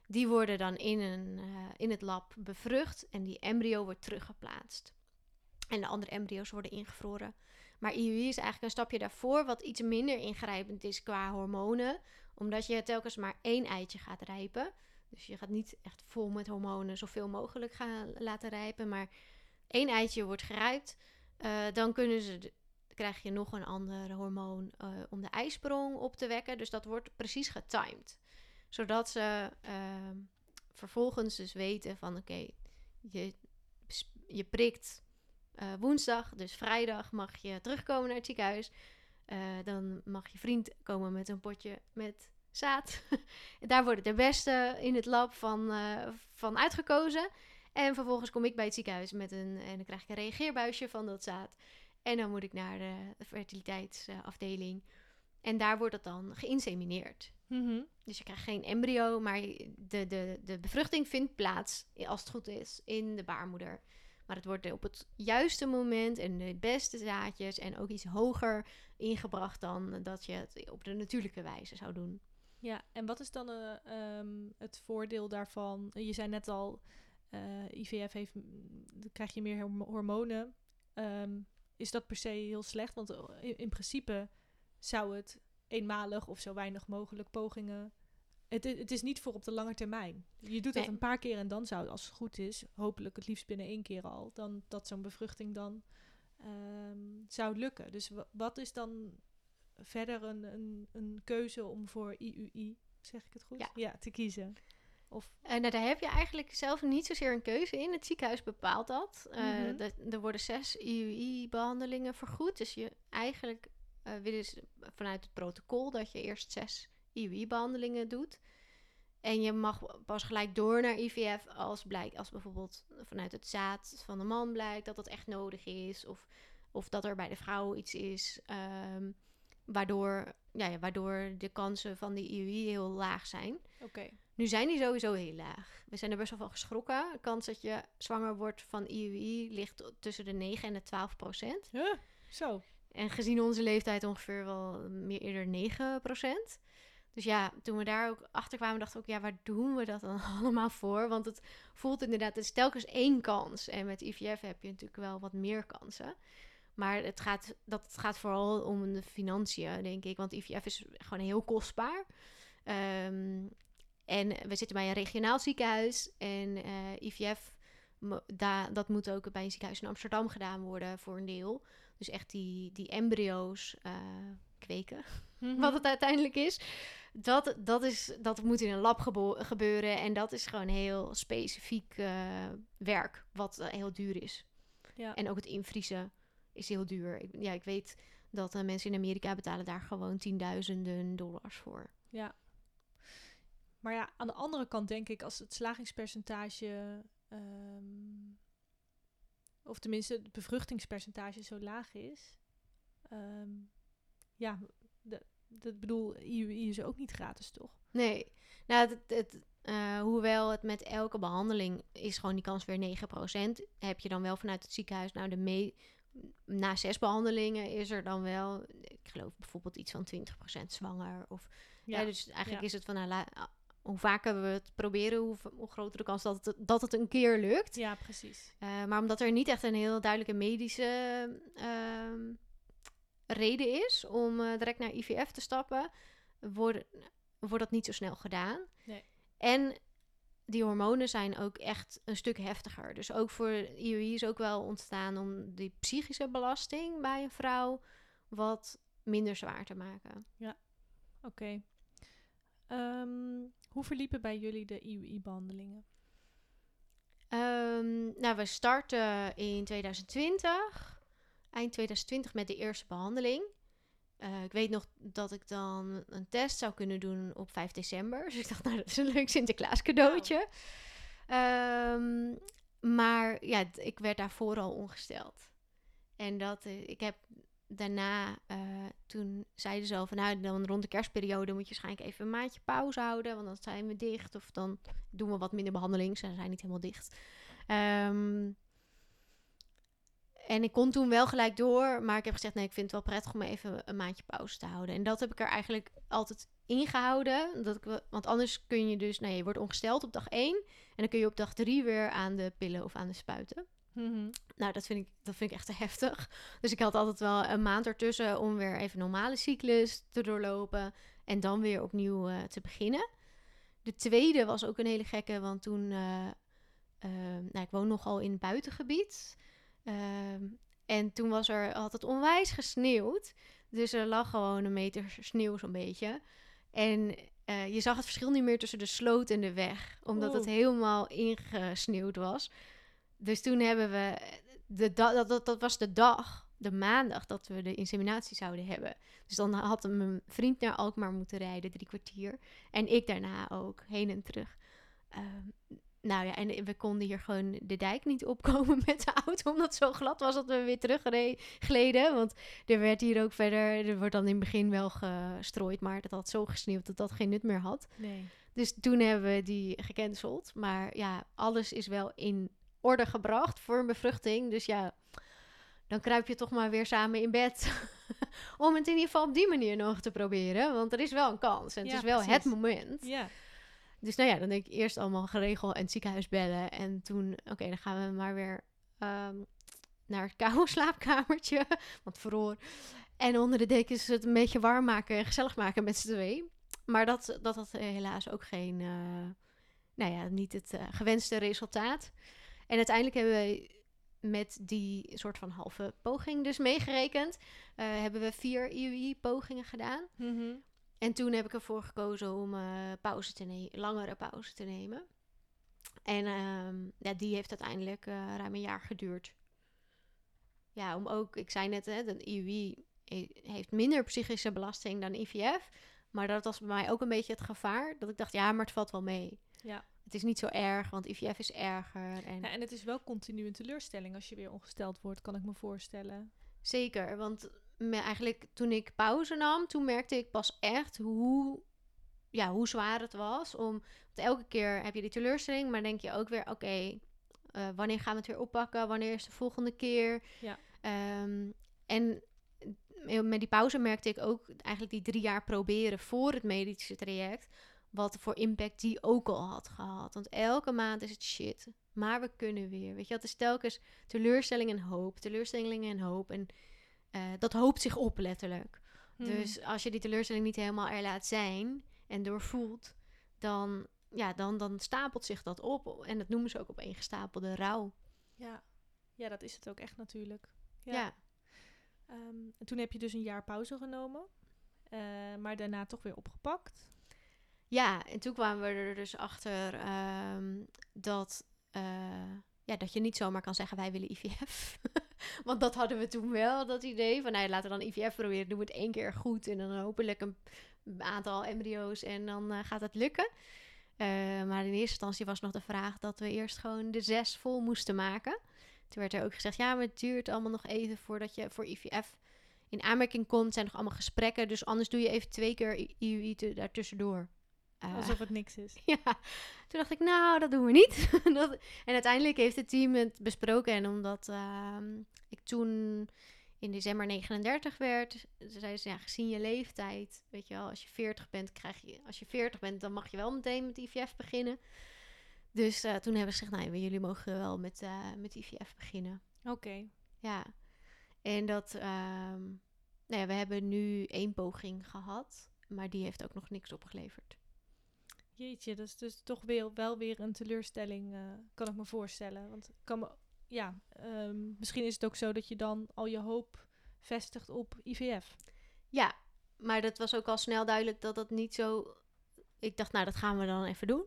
Die worden dan in, een, in het lab bevrucht en die embryo wordt teruggeplaatst. En de andere embryo's worden ingevroren. Maar IUI is eigenlijk een stapje daarvoor, wat iets minder ingrijpend is qua hormonen. Omdat je telkens maar één eitje gaat rijpen. Dus je gaat niet echt vol met hormonen zoveel mogelijk gaan laten rijpen. Maar één eitje wordt gerijpt. eh, dan kunnen ze krijg je nog een ander hormoon eh, om de ijsprong op te wekken. Dus dat wordt precies getimed. Zodat ze ehm, vervolgens dus weten van oké, je, je prikt eh, woensdag, dus vrijdag mag je terugkomen naar het ziekenhuis. Eh, dan mag je vriend komen met een potje met zaad. [LAUGHS] Daar worden de beste in het lab van, eh, van uitgekozen. En vervolgens kom ik bij het ziekenhuis met een, en dan krijg ik een reageerbuisje van dat zaad. En dan moet ik naar de fertiliteitsafdeling. En daar wordt het dan geïnsemineerd. Mhm. Dus je krijgt geen embryo, maar de, de, de bevruchting vindt plaats, als het goed is, in de baarmoeder. Maar het wordt op het juiste moment en de beste zaadjes en ook iets hoger ingebracht dan dat je het op de natuurlijke wijze zou doen. Ja, en wat is dan eh, ehm, het voordeel daarvan? Je zei net al, eh, IVF heeft, mm, krijg je meer hormo- hormonen. Ehm, is dat per se heel slecht? Want eh, in principe zou het eenmalig of zo weinig mogelijk pogingen. Het, het is niet voor op de lange termijn. Je doet dat Nee. een paar keer en dan zou, als het goed is, hopelijk het liefst binnen één keer al, dan dat zo'n bevruchting dan ehm, zou lukken. Dus wa- wat is dan verder een, een, een keuze om voor IUI, zeg ik het goed? Ja. te kiezen. Of, En nou, daar heb je eigenlijk zelf niet zozeer een keuze in. Het ziekenhuis bepaalt dat. Eh, Mhm. er worden zes IUI-behandelingen vergoed. Dus je eigenlijk eh willen ze vanuit het protocol dat je eerst zes IUI-behandelingen doet. En je mag pas gelijk door naar IVF als blijkt, als bijvoorbeeld vanuit het zaad van de man blijkt dat dat echt nodig is. Of, of dat er bij de vrouw iets is ehm, waardoor, ja, ja, waardoor de kansen van die IUI heel laag zijn. oké. Nu zijn die sowieso heel laag. We zijn er best wel van geschrokken. De kans dat je zwanger wordt van IUI ligt tussen de 9 en de 12 procent. Huh, zo. En gezien onze leeftijd ongeveer wel meer eerder 9 procent. Dus ja, toen we daar ook achter kwamen, dachten we ook, ja, waar doen we dat dan [LAUGHS] allemaal voor? Want het voelt inderdaad, het is telkens één kans. En met IVF heb je natuurlijk wel wat meer kansen. Maar het gaat, dat, het gaat vooral om de financiën, denk ik. Want IVF is gewoon heel kostbaar. Ehm, en we zitten bij een regionaal ziekenhuis. En eh, IVF, da, dat moet ook bij een ziekenhuis in Amsterdam gedaan worden voor een deel. Dus echt die, die embryo's eh, kweken, [LAUGHS] Mhm. wat het uiteindelijk is. Dat, dat, is. dat moet in een lab gebeuren. En dat is gewoon heel specifiek eh, werk, wat eh, heel duur is. Ja. En ook het invriezen is heel duur. Ik, ja, ik weet dat eh, mensen in Amerika betalen daar gewoon tienduizenden dollars voor. Ja. Maar ja, aan de andere kant denk ik, als het slagingspercentage, ehm, of tenminste het bevruchtingspercentage zo laag is, ehm, ja, de, Dat bedoel, IUI is ook niet gratis, toch? Nee. Nou, het, het, eh, hoewel het met elke behandeling is gewoon die kans weer 9%. Heb je dan wel vanuit het ziekenhuis, nou de me na zes behandelingen is er dan wel, ik geloof bijvoorbeeld iets van 20% zwanger. Of, ja. dus eigenlijk ja. is het van, nou, la- hoe vaker we het proberen, hoe, hoe groter de kans dat het, dat het een keer lukt. Ja, precies. Eh, maar omdat er niet echt een heel duidelijke medische ehm, reden is om eh, direct naar IVF te stappen, wordt, wordt dat niet zo snel gedaan. Nee. En die hormonen zijn ook echt een stuk heftiger. Dus ook voor IUI is ook wel ontstaan om die psychische belasting bij een vrouw wat minder zwaar te maken. Oké. Ehm, hoe verliepen bij jullie de IUI-behandelingen? Ehm, nou, we starten in 2020, eind 2020 met de eerste behandeling. Eh, ik weet nog dat ik dan een test zou kunnen doen op 5 december. [LAUGHS] Dus ik dacht, nou, dat is een leuk Sinterklaas cadeautje. Ehm, maar ja, ik werd daarvoor al ongesteld. En dat, eh, ik heb daarna, eh, toen zeiden ze al van, nou, dan rond de kerstperiode moet je waarschijnlijk even een maandje pauze houden, want dan zijn we dicht. Of dan doen we wat minder behandeling, ze zijn niet helemaal dicht. Ehm, en ik kon toen wel gelijk door, maar ik heb gezegd, nee, ik vind het wel prettig om even een maandje pauze te houden. En dat heb ik er eigenlijk altijd ingehouden. Dat ik, want anders kun je dus, nou, je wordt ongesteld op dag 1 en dan kun je op dag 3 weer aan de pillen of aan de spuiten. Nou, dat vind, ik, dat vind ik echt te heftig. Dus ik had altijd wel een maand ertussen om weer even normale cyclus te doorlopen. En dan weer opnieuw eh, te beginnen. De tweede was ook een hele gekke, want toen... eh, nou, ik woon nogal in het buitengebied. Ehm, en toen was er, had het onwijs gesneeuwd. Dus er lag gewoon een meter sneeuw zo'n beetje. En eh, je zag het verschil niet meer tussen de sloot en de weg. Omdat het helemaal ingesneeuwd was. Dus toen hebben we... De da- dat, dat, dat was de dag, de maandag, dat we de inseminatie zouden hebben. Dus dan had mijn vriend naar Alkmaar moeten rijden, drie kwartier. En ik daarna ook, heen en terug. Ehm, nou ja, en we konden hier gewoon de dijk niet opkomen [LAUGHS] met de auto, omdat het zo glad was dat we weer teruggleden. Want er werd hier ook verder, er wordt dan in het begin wel gestrooid, maar dat had zo gesneeuwd dat dat geen nut meer had. Nee. Dus toen hebben we die gecanceld. Maar ja, alles is wel in orde gebracht voor een bevruchting. Dus ja, dan kruip je toch maar weer samen in bed. [LAUGHS] Om het in ieder geval op die manier nog te proberen. Want er is wel een kans. En het Ja, is wel het moment. Ja. Dus nou ja, dan denk ik eerst allemaal geregeld en ziekenhuis bellen. En toen, oké, dan gaan we maar weer ehm, naar het koude [LAUGHS] slaapkamertje. Want vroor. En onder de dekens het een beetje warm maken en gezellig maken met z'n twee. Maar dat, dat had helaas ook geen, eh, nou ja, niet het eh, gewenste resultaat. En uiteindelijk hebben we met die soort van halve poging dus meegerekend. eh, hebben we vier IUI-pogingen gedaan. Mhm. En toen heb ik ervoor gekozen om eh, pauze te nemen, langere pauze te nemen. En ehm, ja, die heeft uiteindelijk eh, ruim een jaar geduurd. Ja, om ook, ik zei net, hè, de IUI he- heeft minder psychische belasting dan IVF. Maar dat was bij mij ook een beetje het gevaar. Dat ik dacht, ja, maar het valt wel mee. Ja. Het is niet zo erg, want IVF is erger. En Ja, en het is wel continu een teleurstelling als je weer ongesteld wordt, kan ik me voorstellen. Zeker, want me, eigenlijk toen ik pauze nam, toen merkte ik pas echt hoe, ja, hoe zwaar het was. Om, want elke keer heb je die teleurstelling, maar denk je ook weer, oké, eh, wanneer gaan we het weer oppakken? Wanneer is de volgende keer? Ja. Ehm, en met die pauze merkte ik ook eigenlijk die drie jaar proberen voor het medische traject, wat voor impact die ook al had gehad. Want elke maand is het shit, maar we kunnen weer. Weet je, dat is telkens teleurstelling en hoop, teleurstelling en hoop. En eh, dat hoopt zich op, letterlijk. Mhm. Dus als je die teleurstelling niet helemaal er laat zijn en doorvoelt, dan, ja, dan, dan stapelt zich dat op. En dat noemen ze ook opeengestapelde rouw. Ja. ja, dat is het ook echt natuurlijk. Ja. Ja. Ehm, en toen heb je dus een jaar pauze genomen, eh, maar daarna toch weer opgepakt. Ja, en toen kwamen we er dus achter ehm, dat, eh, ja, dat je niet zomaar kan zeggen wij willen IVF. [LAUGHS] [LAUGHS] Want dat hadden we toen wel, dat idee van nou, laten we dan IVF proberen. Doen we het één keer goed en dan hopelijk een aantal embryo's en dan eh, gaat het lukken. Eh, maar in eerste instantie was nog de vraag dat we eerst gewoon de zes vol moesten maken. Toen werd er ook gezegd, ja, maar het duurt allemaal nog even voordat je voor IVF in aanmerking komt, zijn nog allemaal gesprekken. Dus anders doe je even twee keer IUI daartussendoor. Eh, Alsof het niks is. [LAUGHS] ja, toen dacht ik, nou, dat doen we niet. [LAUGHS] dat, en uiteindelijk heeft het team het besproken. En omdat ehm, ik toen in december 39 werd, zeiden ze, ja, gezien je leeftijd, weet je wel, als je 40 bent, krijg je, als je 40 bent, dan mag je wel meteen met IVF beginnen. Dus eh, toen hebben ze gezegd, nou, jullie mogen wel met, eh, met IVF beginnen. Oké. Ja, en dat, ehm, nou ja, we hebben nu één poging gehad, maar die heeft ook nog niks opgeleverd. Jeetje, dat is dus toch weer, wel weer een teleurstelling, eh, kan ik me voorstellen. Want kan me, ja, ehm, misschien is het ook zo dat je dan al je hoop vestigt op IVF. Ja, maar dat was ook al snel duidelijk dat dat niet zo. Ik dacht, nou, dat gaan we dan even doen.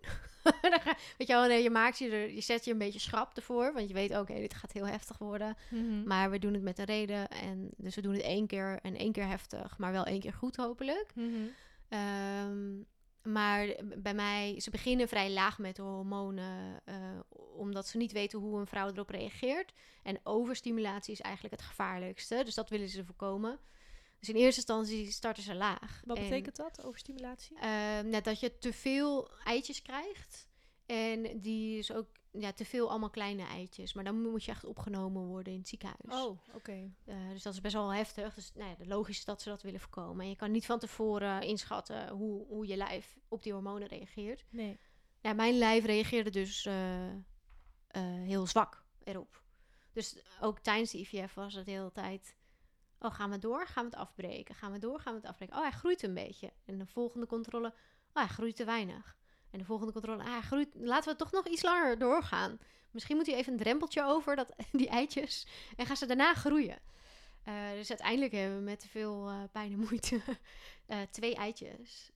[LAUGHS] Weet je wel, nee, je maakt je er, je zet je een beetje schrap ervoor, want je weet, oké, dit gaat heel heftig worden. Maar we doen het met een reden en dus we doen het één keer en één keer heftig, maar wel één keer goed hopelijk. Mhm. Ehm, maar bij mij, ze beginnen vrij laag met de hormonen, eh, omdat ze niet weten hoe een vrouw erop reageert. En overstimulatie is eigenlijk het gevaarlijkste, dus dat willen ze voorkomen. Dus in eerste instantie starten ze laag. Wat En, betekent dat, overstimulatie? ehm, net dat je te veel eitjes krijgt. En die is ook ja, te veel allemaal kleine eitjes. Maar dan moet je echt opgenomen worden in het ziekenhuis. Oh, oké. Eh, dus dat is best wel heftig. Dus nou ja, de logisch is dat ze dat willen voorkomen. En je kan niet van tevoren inschatten hoe, hoe je lijf op die hormonen reageert. Nee. Ja, mijn lijf reageerde dus eh, eh, heel zwak erop. Dus ook tijdens de IVF was het de hele tijd... Oh, gaan we door? Gaan we het afbreken? Gaan we door? Gaan we het afbreken? Oh, hij groeit een beetje. En de volgende controle... Oh, hij groeit te weinig. En de volgende controle... Ah, groeit... Laten we toch nog iets langer doorgaan. Misschien moet hij even een drempeltje over, dat, [LAUGHS] die eitjes. En gaan ze daarna groeien. Eh, dus uiteindelijk hebben we met veel eh, pijn en moeite [LAUGHS] eh, twee eitjes.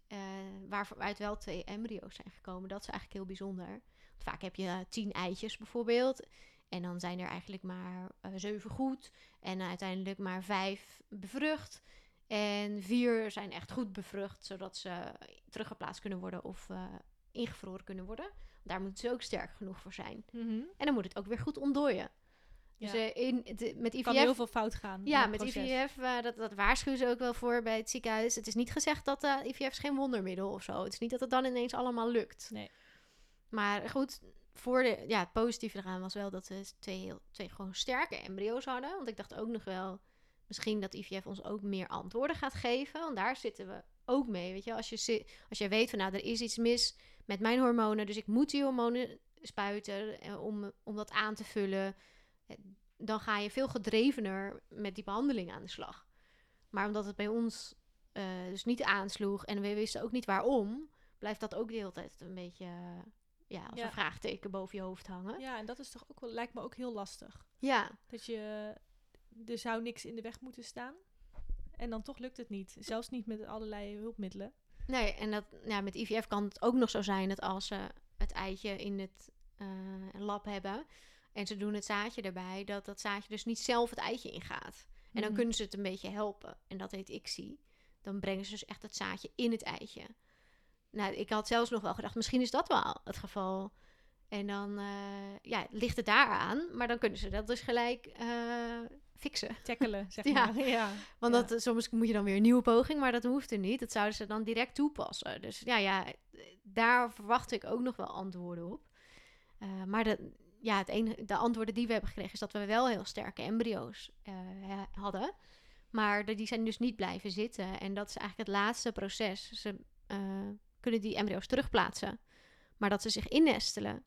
waaruit wel twee embryo's zijn gekomen. Dat is eigenlijk heel bijzonder. Vaak heb je tien eitjes bijvoorbeeld. En dan zijn er eigenlijk maar zeven goed. En uiteindelijk maar vijf bevrucht. En vier zijn echt goed bevrucht. Zodat ze teruggeplaatst kunnen worden of ingevroren kunnen worden. Daar moeten ze ook sterk genoeg voor zijn. Mhm. En dan moet het ook weer goed ontdooien. Dus Ja. eh, in, de, met IVF kan heel veel fout gaan. ja, met proces. IVF, eh, dat, dat waarschuwen ze ook wel voor bij het ziekenhuis. Het is niet gezegd dat eh, IVF is geen wondermiddel of zo. Het is niet dat het dan ineens allemaal lukt. Nee. Maar goed, voor de, ja, het positieve eraan was wel dat we twee, heel, twee gewoon sterke embryo's hadden. Want ik dacht ook nog wel, misschien dat IVF ons ook meer antwoorden gaat geven. Want daar zitten we ook mee, weet je. Als je, als je weet van, nou, er is iets mis met mijn hormonen. Dus ik moet die hormonen spuiten eh, om, om dat aan te vullen. eh, Dan ga je veel gedrevener met die behandeling aan de slag. Maar omdat het bij ons eh, dus niet aansloeg en we wisten ook niet waarom, blijft dat ook de hele tijd een beetje ja, als Ja. een vraagteken boven je hoofd hangen. Ja, en dat is toch ook wel, lijkt me ook heel lastig. Ja, Dat je, er zou niks in de weg moeten staan. En dan toch lukt het niet. Zelfs niet met allerlei hulpmiddelen. Nee, en dat, ja, met IVF kan het ook nog zo zijn dat als ze het eitje in het eh, lab hebben en ze doen het zaadje erbij, dat dat zaadje dus niet zelf het eitje ingaat. En dan Mhm. kunnen ze het een beetje helpen. En dat heet ICSI. Dan brengen ze dus echt het zaadje in het eitje. Nou, ik had zelfs nog wel gedacht, misschien is dat wel het geval. En dan eh, ja, ligt het daar aan. Maar dan kunnen ze dat dus gelijk eh, fixen. Tackelen, [LAUGHS] zeg Ja. maar. Ja. Want Ja. dat, eh, soms moet je dan weer een nieuwe poging, maar dat hoeft er niet. Dat zouden ze dan direct toepassen. Dus ja, ja daar verwacht ik ook nog wel antwoorden op. Eh, maar de, ja, het enige, de antwoorden die we hebben gekregen is dat we wel heel sterke embryo's eh, ha- hadden. Maar die zijn dus niet blijven zitten. En dat is eigenlijk het laatste proces. Ze kunnen die embryo's terugplaatsen. Maar dat ze zich innestelen.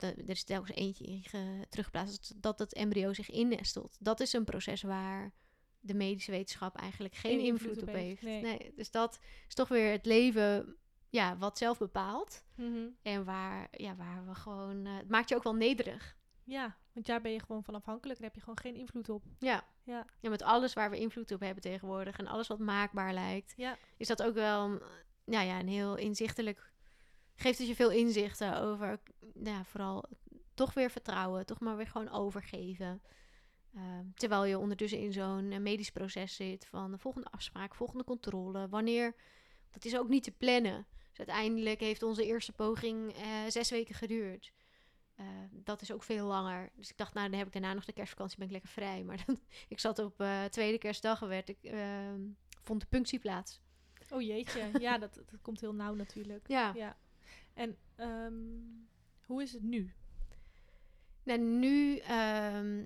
De- er is telkens eentje in ge- teruggeplaatst. Dat het embryo zich innestelt. Dat is een proces waar de medische wetenschap eigenlijk geen, Geen invloed, op heeft. nee. dus dat is toch weer het leven ja, wat zelf bepaalt. Mhm. En waar, ja, waar we gewoon... eh, het maakt je ook wel nederig. Ja, want daar ben je gewoon van afhankelijk. Daar heb je gewoon geen invloed op. Ja. Ja. ja, met alles waar we invloed op hebben tegenwoordig... en alles wat maakbaar lijkt... Ja. is dat ook wel nou ja, een heel inzichtelijk... geeft het je veel inzichten over... Ja, vooral toch weer vertrouwen. Toch maar weer gewoon overgeven. Ehm, terwijl je ondertussen in zo'n eh, medisch proces zit... van de volgende afspraak, volgende controle... wanneer... dat is ook niet te plannen. Dus uiteindelijk heeft onze eerste poging eh, zes weken geduurd. Eh, dat is ook veel langer. Dus ik dacht, nou, dan heb ik daarna nog de kerstvakantie, ben ik lekker vrij. Maar dan, [LAUGHS] ik zat op eh, tweede kerstdag, werd ik, ehm, vond de punctie plaats. Oh jeetje, ja, dat, dat komt heel nauw natuurlijk. Ja. Ja. En ehm, hoe is het nu? Nou, nu, ehm,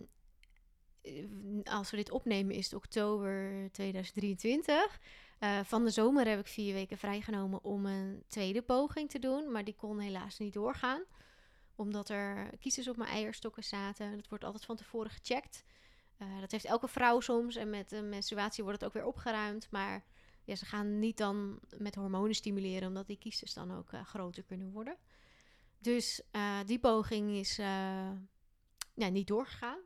eh, als we dit opnemen, is het oktober 2023. Eh, van de zomer heb ik vier weken vrijgenomen om een tweede poging te doen. Maar die kon helaas niet doorgaan. Omdat er kiezers op mijn eierstokken zaten. Dat wordt altijd van tevoren gecheckt. Eh, dat heeft elke vrouw soms. En met de menstruatie wordt het ook weer opgeruimd. Maar ja, ze gaan niet dan met hormonen stimuleren. Omdat die kiezers dan ook eh, groter kunnen worden. Dus eh, die poging is eh, ja, niet doorgegaan.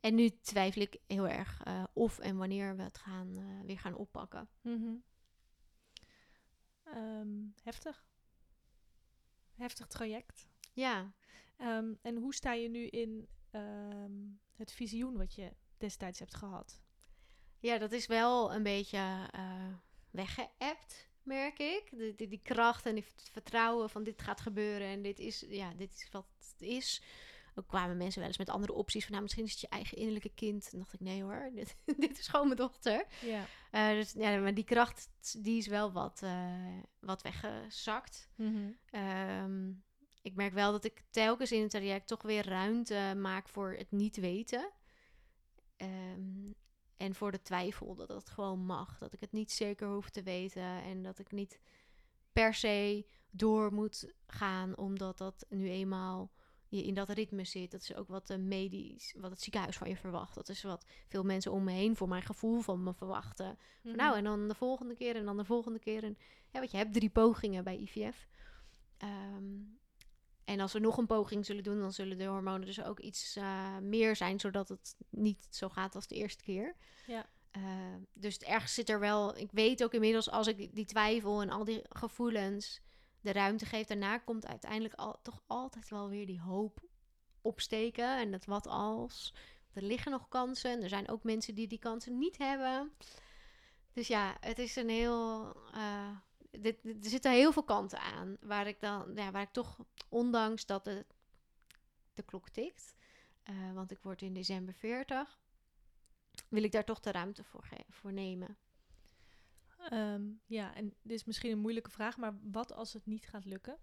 En nu twijfel ik heel erg of en wanneer we het gaan, weer gaan oppakken. Mhm. Ehm, heftig. Heftig traject. Ja, Ehm, en hoe sta je nu in ehm, het visioen wat je destijds hebt gehad? Ja dat is wel een beetje eh weggeëpt, merk ik. Die, die, die kracht en v- vertrouwen van dit gaat gebeuren en dit is, ja, dit is wat het is. Ook kwamen mensen wel eens met andere opties van, nou, misschien is het je eigen innerlijke kind. En dacht ik, nee hoor, [LAUGHS] dit, dit is gewoon mijn dochter. Ja. Eh, dus ja, maar die kracht, die is wel wat, eh, wat weggezakt. Ehm, ik merk wel dat ik telkens in het traject toch weer ruimte maak voor het niet weten. Ehm, en voor de twijfel dat het gewoon mag. Dat ik het niet zeker hoef te weten. En dat ik niet per se door moet gaan, omdat dat nu eenmaal je in dat ritme zit. Dat is ook wat de medisch, wat het ziekenhuis van je verwacht. Dat is wat veel mensen om me heen voor mijn gevoel van me verwachten. Mhm. nou, en dan de volgende keer en dan de volgende keer. En, ja, want je hebt drie pogingen bij IVF. Ehm, en als we nog een poging zullen doen, dan zullen de hormonen dus ook iets eh, meer zijn, zodat het niet zo gaat als de eerste keer. Ja. Eh, dus het ergens zit er wel. Ik weet ook inmiddels als ik die, die twijfel en al die gevoelens de ruimte geef, daarna komt uiteindelijk al, toch altijd wel weer die hoop opsteken. En dat wat als. Er liggen nog kansen. En er zijn ook mensen die die kansen niet hebben. Dus ja, het is een heel. eh, dit, dit- er zitten heel veel kanten aan. Waar ik dan. Ja, waar ik toch, ondanks dat de, de klok tikt. eh, want ik word in december 40. Wil ik daar toch de ruimte voor, voor nemen. Ehm, ja, en dit is misschien een moeilijke vraag, maar wat als het niet gaat lukken?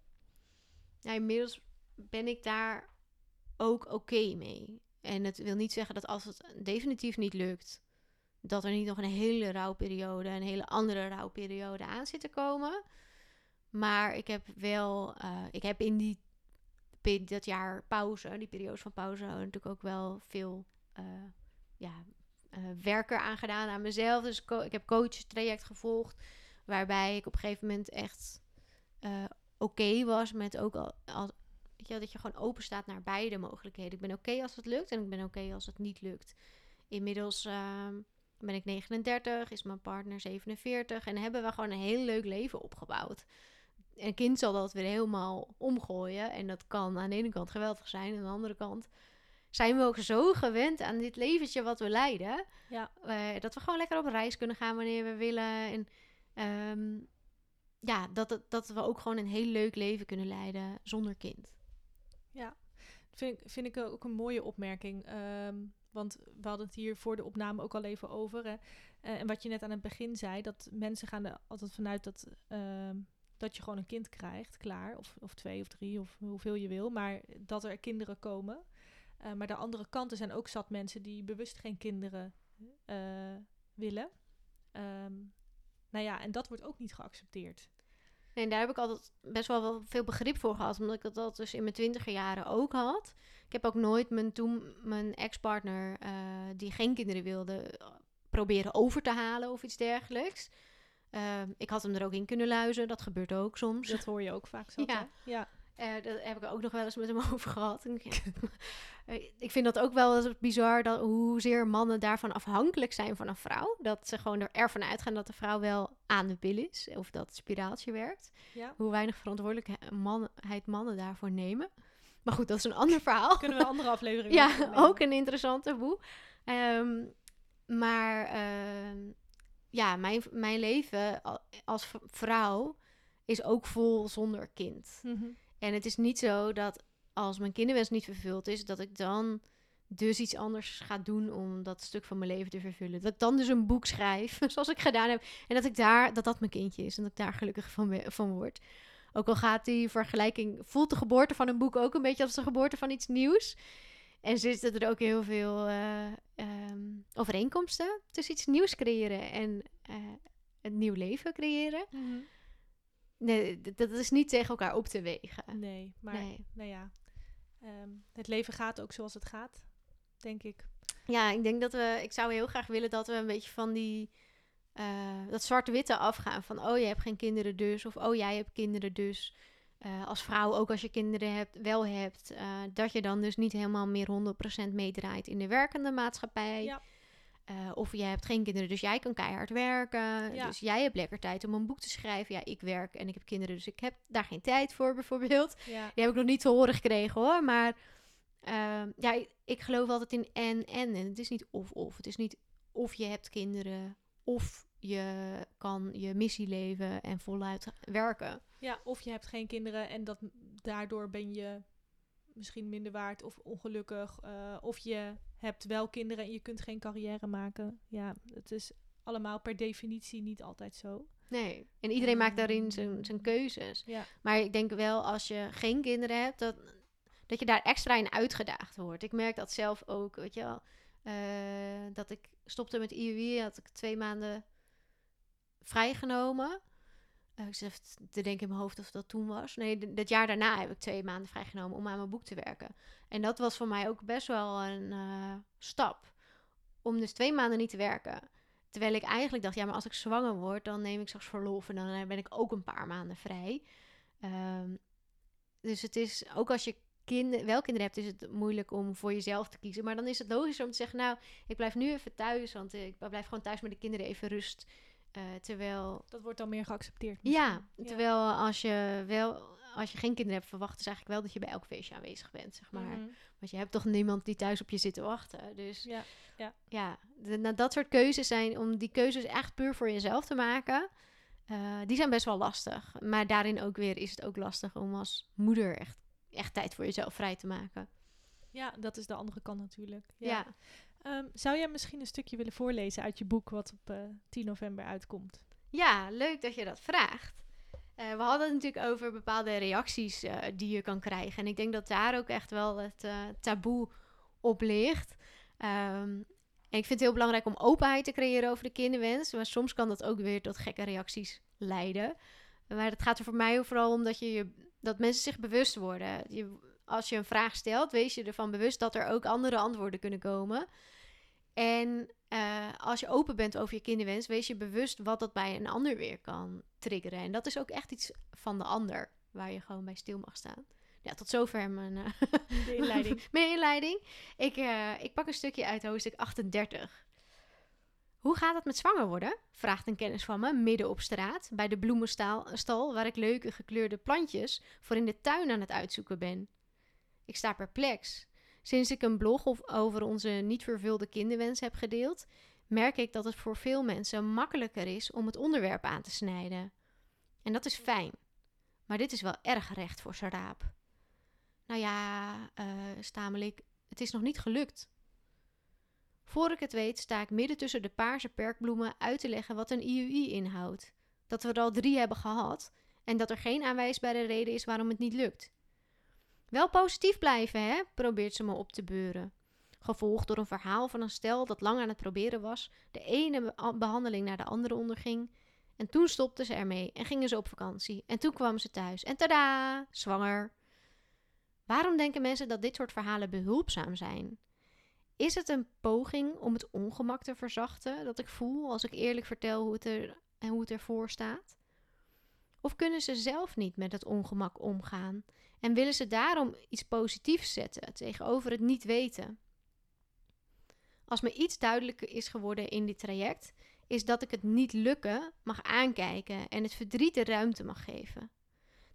Ja, inmiddels ben ik daar ook oké mee. En het wil niet zeggen dat als het definitief niet lukt, dat er niet nog een hele rouwperiode, een hele andere rouwperiode aan zit te komen. Maar ik heb wel, eh, ik heb in die dat jaar pauze, die periodes van pauze, natuurlijk ook wel veel eh ja, eh, werk eraan gedaan aan mezelf. Dus ik heb coachtraject gevolgd, waarbij ik op een gegeven moment echt oké was met ook al, weet je, dat je gewoon open staat naar beide mogelijkheden. Ik ben oké als het lukt en ik ben oké als het niet lukt. Inmiddels ben ik 39, is mijn partner 47 en hebben we gewoon een heel leuk leven opgebouwd. Een kind zal dat weer helemaal omgooien en dat kan aan de ene kant geweldig zijn, aan de andere kant zijn we ook zo gewend aan dit leventje wat we leiden, Ja. eh, dat we gewoon lekker op reis kunnen gaan wanneer we willen en ehm, ja, dat, dat we ook gewoon een heel leuk leven kunnen leiden zonder kind. Vind, ik- vind ik ook een mooie opmerking. ehm, want we hadden het hier voor de opname ook al even over. Hè. Eh, en wat je net aan het begin zei, dat mensen gaan er altijd vanuit dat, ehm, dat je gewoon een kind krijgt, klaar. Of, of twee of drie, of hoeveel je wil. Maar dat er kinderen komen. Eh, maar de andere kanten zijn ook zat mensen die bewust geen kinderen eh, willen. Ehm, nou ja, en dat wordt ook niet geaccepteerd. Nee, daar heb ik altijd best wel, wel veel begrip voor gehad. Omdat ik dat dus in mijn twintiger jaren ook had. Ik heb ook nooit mijn, toen mijn ex-partner, eh, die geen kinderen wilde, eh, proberen over te halen of iets dergelijks. Ehm, ik had hem er ook in kunnen luizen. Dat gebeurt ook soms. Dat hoor je ook vaak zo. [LAUGHS] Ja. ja. Eh, dat heb ik ook nog wel eens met hem [LAUGHS] over gehad. Eh, [LAUGHS] ik vind dat ook wel eens bizar dat, hoezeer mannen daarvan afhankelijk zijn van een vrouw. Dat ze gewoon er- ervan uitgaan dat de vrouw wel aan de pil is. Of dat het spiraaltje werkt. ja. Hoe weinig verantwoordelijkheid mannen daarvoor nemen. Maar goed, dat is een ander verhaal. [LAUGHS] Kunnen we een andere aflevering ja, ook een interessante boe. Ehm, maar ehm, ja, mijn, mijn leven al- als vrouw is ook vol zonder kind. Mhm. En het is niet zo dat als mijn kinderwens niet vervuld is, dat ik dan dus iets anders ga doen om dat stuk van mijn leven te vervullen. Dat ik dan dus een boek schrijf, [LAUGHS] zoals ik gedaan heb. En dat ik daar, dat dat mijn kindje is en dat ik daar gelukkig van, van word. Ook al gaat die vergelijking, voelt de geboorte van een boek ook een beetje als de geboorte van iets nieuws. En zitten er ook heel veel eh, ehm, overeenkomsten tussen iets nieuws creëren en eh, een nieuw leven creëren. Nee, dat is niet tegen elkaar op te wegen. Nee, maar Nee. nou ja, ehm, het leven gaat ook zoals het gaat, denk ik. Ja, ik denk dat we. Ik zou heel graag willen dat we een beetje van die. eh, dat zwarte-witte afgaan. Van oh, je hebt geen kinderen dus. Of oh, jij hebt kinderen dus. Eh, als vrouw, ook als je kinderen hebt, wel hebt. eh, dat je dan dus niet helemaal meer 100% meedraait in de werkende maatschappij. Ja. Eh, of je hebt geen kinderen, dus jij kan keihard werken. Ja. Dus jij hebt lekker tijd om een boek te schrijven. Ja, ik werk en ik heb kinderen, dus ik heb daar geen tijd voor, bijvoorbeeld. Ja, Die heb ik nog niet te horen gekregen hoor. Maar ehm, ja, ik, ik geloof altijd in en en. En het is niet of of. Het is niet of je hebt kinderen of je kan je missie leven en voluit werken. ja, of je hebt geen kinderen en dat, daardoor ben je misschien minder waard of ongelukkig. eh, of je hebt wel kinderen en je kunt geen carrière maken. Ja, het is allemaal per definitie niet altijd zo. Nee. En iedereen maakt daarin zijn, zijn keuzes. Ja, Maar ik denk wel als je geen kinderen hebt, dat, dat je daar extra in uitgedaagd wordt. Ik merk dat zelf ook, weet je wel. eh, dat ik stopte met IUI, had ik twee maanden vrijgenomen. Eh, ik zit te denken in mijn hoofd of dat toen was. Nee, dat jaar daarna heb ik twee maanden vrijgenomen om aan mijn boek te werken. En dat was voor mij ook best wel een eh, stap. Om dus twee maanden niet te werken. Terwijl ik eigenlijk dacht, ja, maar als ik zwanger word, dan neem ik straks verlof en dan eh, ben ik ook een paar maanden vrij. Ehm, dus het is, ook als je kind, wel kinderen hebt, is het moeilijk om voor jezelf te kiezen. Maar dan is het logischer om te zeggen, nou, ik blijf nu even thuis, want ik blijf gewoon thuis met de kinderen even rust. Eh, terwijl, dat wordt dan meer geaccepteerd. ja, terwijl als je wel, als je geen kinderen hebt, verwacht is eigenlijk wel dat je bij elk feestje aanwezig bent, zeg maar. Mhm. Want je hebt toch niemand die thuis op je zit te wachten. Dus Ja, ja, de- nou, dat soort keuzes zijn om die keuzes echt puur voor jezelf te maken. eh, die zijn best wel lastig. Maar daarin ook weer is het ook lastig om als moeder echt, echt tijd voor jezelf vrij te maken. Ja, dat is de andere kant natuurlijk. Ja. Ja, Ehm, zou jij misschien een stukje willen voorlezen uit je boek wat op eh, 10 november uitkomt? ja leuk dat je dat vraagt. Eh, we hadden het natuurlijk over bepaalde reacties eh, die je kan krijgen. En ik denk dat daar ook echt wel het taboe op ligt. Ehm, en ik vind het heel belangrijk om openheid te creëren over de kinderwens. Maar soms kan dat ook weer tot gekke reacties leiden. Maar het gaat er voor mij vooral om dat, je, je- dat mensen zich bewust worden. Je, als je een vraag stelt, wees je ervan bewust dat er ook andere antwoorden kunnen komen. En eh, als je open bent over je kinderwens, wees je bewust wat dat bij een ander weer kan triggeren. En dat is ook echt iets van de ander, waar je gewoon bij stil mag staan. Ja, tot zover mijn, eh, De inleiding. [LAUGHS] mijn inleiding. Ik, eh, ik pak een stukje uit hoofdstuk 38. Hoe gaat het met zwanger worden? vraagt een kennis van me midden op straat bij de bloemenstal waar ik leuke gekleurde plantjes voor in de tuin aan het uitzoeken ben. Ik sta perplex. Sinds ik een blog over onze niet vervulde kinderwens heb gedeeld, merk ik dat het voor veel mensen makkelijker is om het onderwerp aan te snijden. En dat is fijn. Maar dit is wel erg recht voor zijn raap. Nou ja, eh stamel ik, het is nog niet gelukt. Voor ik het weet, sta ik midden tussen de paarse perkbloemen uit te leggen wat een IUI inhoudt. Dat we er al drie hebben gehad en dat er geen aanwijsbare reden is waarom het niet lukt. Wel positief blijven, hè? probeert ze me op te beuren. Gevolgd door een verhaal van een stel dat lang aan het proberen was, de ene be- behandeling naar de andere onderging. En toen stopten ze ermee en gingen ze op vakantie. En toen kwamen ze thuis en tada, zwanger. Waarom denken mensen dat dit soort verhalen behulpzaam zijn? Is het een poging om het ongemak te verzachten dat ik voel als ik eerlijk vertel hoe het, er, hoe het ervoor staat? Of kunnen ze zelf niet met het ongemak omgaan en willen ze daarom iets positiefs zetten tegenover het niet weten? Als me iets duidelijker is geworden in dit traject, is dat ik het niet lukken mag aankijken en het verdriet de ruimte mag geven.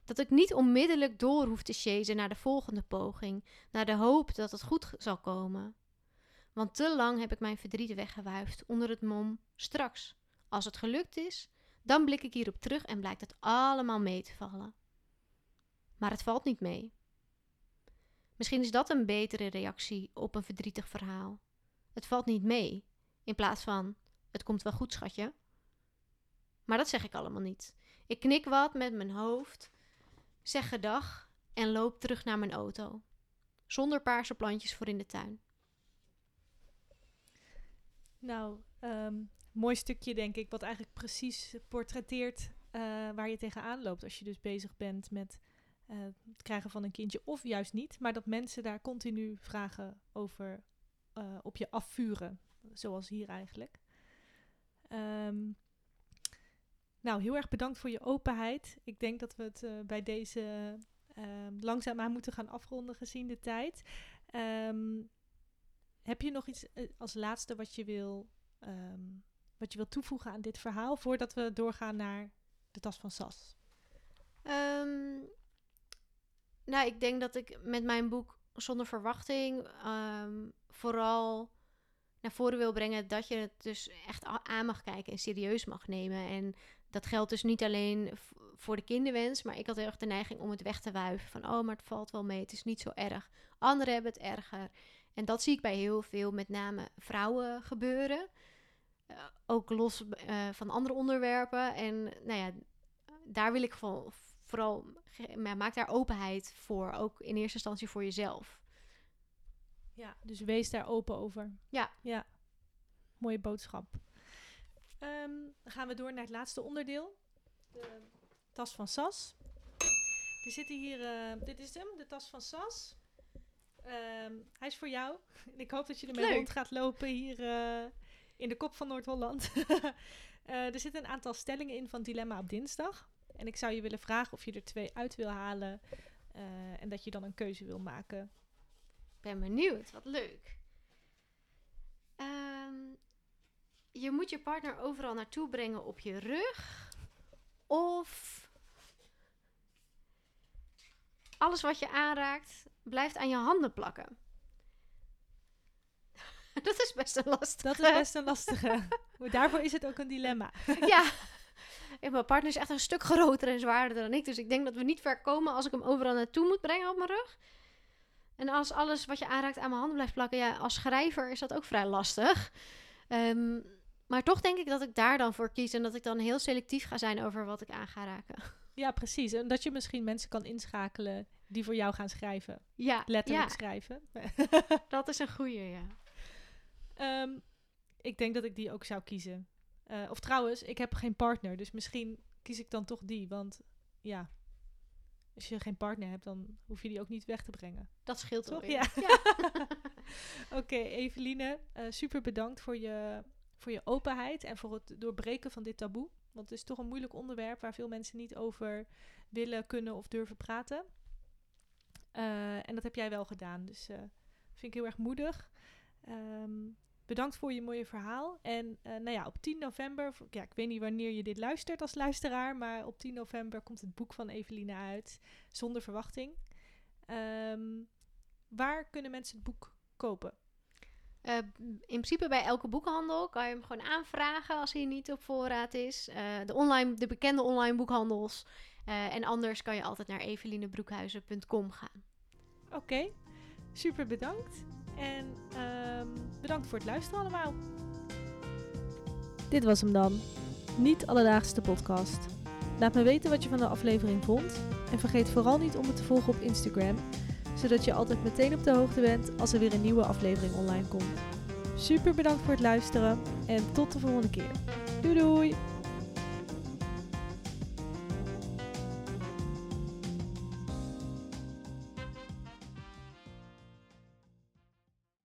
Dat ik niet onmiddellijk door hoef te chasen naar de volgende poging, naar de hoop dat het goed zal komen. Want te lang heb ik mijn verdriet weggewuifd onder het mom straks. Als het gelukt is, dan blik ik hierop terug en blijkt het allemaal mee te vallen. Maar het valt niet mee. Misschien is dat een betere reactie op een verdrietig verhaal. Het valt niet mee, in plaats van het komt wel goed, schatje. Maar dat zeg ik allemaal niet. Ik knik wat met mijn hoofd, zeg gedag en loop terug naar mijn auto. Zonder paarse plantjes voor in de tuin. Nou, ehm, mooi stukje denk ik, wat eigenlijk precies portretteert eh, waar je tegenaan loopt als je dus bezig bent met eh, het krijgen van een kindje of juist niet. Maar dat mensen daar continu vragen over eh, op je afvuren, zoals hier eigenlijk. Ehm, nou, heel erg bedankt voor je openheid. Ik denk dat we het bij deze um, langzaamaan moeten gaan afronden gezien de tijd. Um, heb je nog iets als laatste wat je wil, wat je wil toevoegen aan dit verhaal voordat we doorgaan naar de tas van Sas? Um, nou, ik denk dat ik met mijn boek Zonder Verwachting um, vooral naar voren wil brengen dat je het dus echt aan mag kijken en serieus mag nemen. En dat geldt dus niet alleen voor de kinderwens, maar ik had heel erg de neiging om het weg te wuiven. Van, oh, maar het valt wel mee, het is niet zo erg. Anderen hebben het erger. En dat zie ik bij heel veel, met name vrouwen, gebeuren. Uh, ook los uh, van andere onderwerpen. En nou ja, daar wil ik van, vooral, maak daar openheid voor. Ook in eerste instantie voor jezelf. Ja, dus wees daar open over. Ja. Ja, mooie boodschap. Um, dan gaan we door naar het laatste onderdeel. De tas van Sas. Er zitten hier, uh, dit is hem, de tas van Sas. Um, hij is voor jou. [LAUGHS] ik hoop dat je ermee rond gaat lopen hier uh, in de kop van Noord-Holland. uh, [LAUGHS] er zitten een aantal stellingen in van Dilemma op dinsdag. En ik zou je willen vragen of je er twee uit wil halen uh, en dat je dan een keuze wil maken. Ben benieuwd, wat leuk. Um, je moet je partner overal naartoe brengen op je rug. Of alles wat je aanraakt blijft aan je handen plakken. [LAUGHS] Dat is best een lastige. Dat is best een lastige. daarvoor is het ook een dilemma. [LAUGHS] ja. En mijn partner is echt een stuk groter en zwaarder dan ik. Dus ik denk dat we niet ver komen als ik hem overal naartoe moet brengen op mijn rug. En als alles wat je aanraakt aan mijn handen blijft plakken, ja, als schrijver is dat ook vrij lastig. Um, maar toch denk ik dat ik daar dan voor kies en dat ik dan heel selectief ga zijn over wat ik aan ga raken. Ja, precies. En dat je misschien mensen kan inschakelen die voor jou gaan schrijven. Ja, letterlijk ja. schrijven. dat is een goeie, ja. Um, ik denk dat ik die ook zou kiezen. Uh, of trouwens, ik heb geen partner, dus misschien kies ik dan toch die. Want ja, als je geen partner hebt, dan hoef je die ook niet weg te brengen. Dat scheelt toch? Ja. ja. [LAUGHS] Oké, okay, Eveline, uh, super bedankt voor je, voor je openheid en voor het doorbreken van dit taboe. Want het is toch een moeilijk onderwerp waar veel mensen niet over willen, kunnen of durven praten. Uh, en dat heb jij wel gedaan, dus uh, vind ik heel erg moedig. Um, Bedankt voor je mooie verhaal. En uh, nou ja, op 10 november, ja, ik weet niet wanneer je dit luistert als luisteraar, maar op 10 november komt het boek van Eveline uit, Zonder Verwachting. Um, waar kunnen mensen het boek kopen? Uh, in principe bij elke boekhandel kan je hem gewoon aanvragen als hij niet op voorraad is. Uh, de, online, de bekende online boekhandels. en anders kan je altijd naar evelinebroekhuizen.com gaan. Oké, okay. super bedankt. En um, bedankt voor het luisteren allemaal. Dit was hem dan. Niet alledaagse podcast. Laat me weten wat je van de aflevering vond. En vergeet vooral niet om me te volgen op Instagram. Zodat je altijd meteen op de hoogte bent als er weer een nieuwe aflevering online komt. Super bedankt voor het luisteren en tot de volgende keer. Doei doei!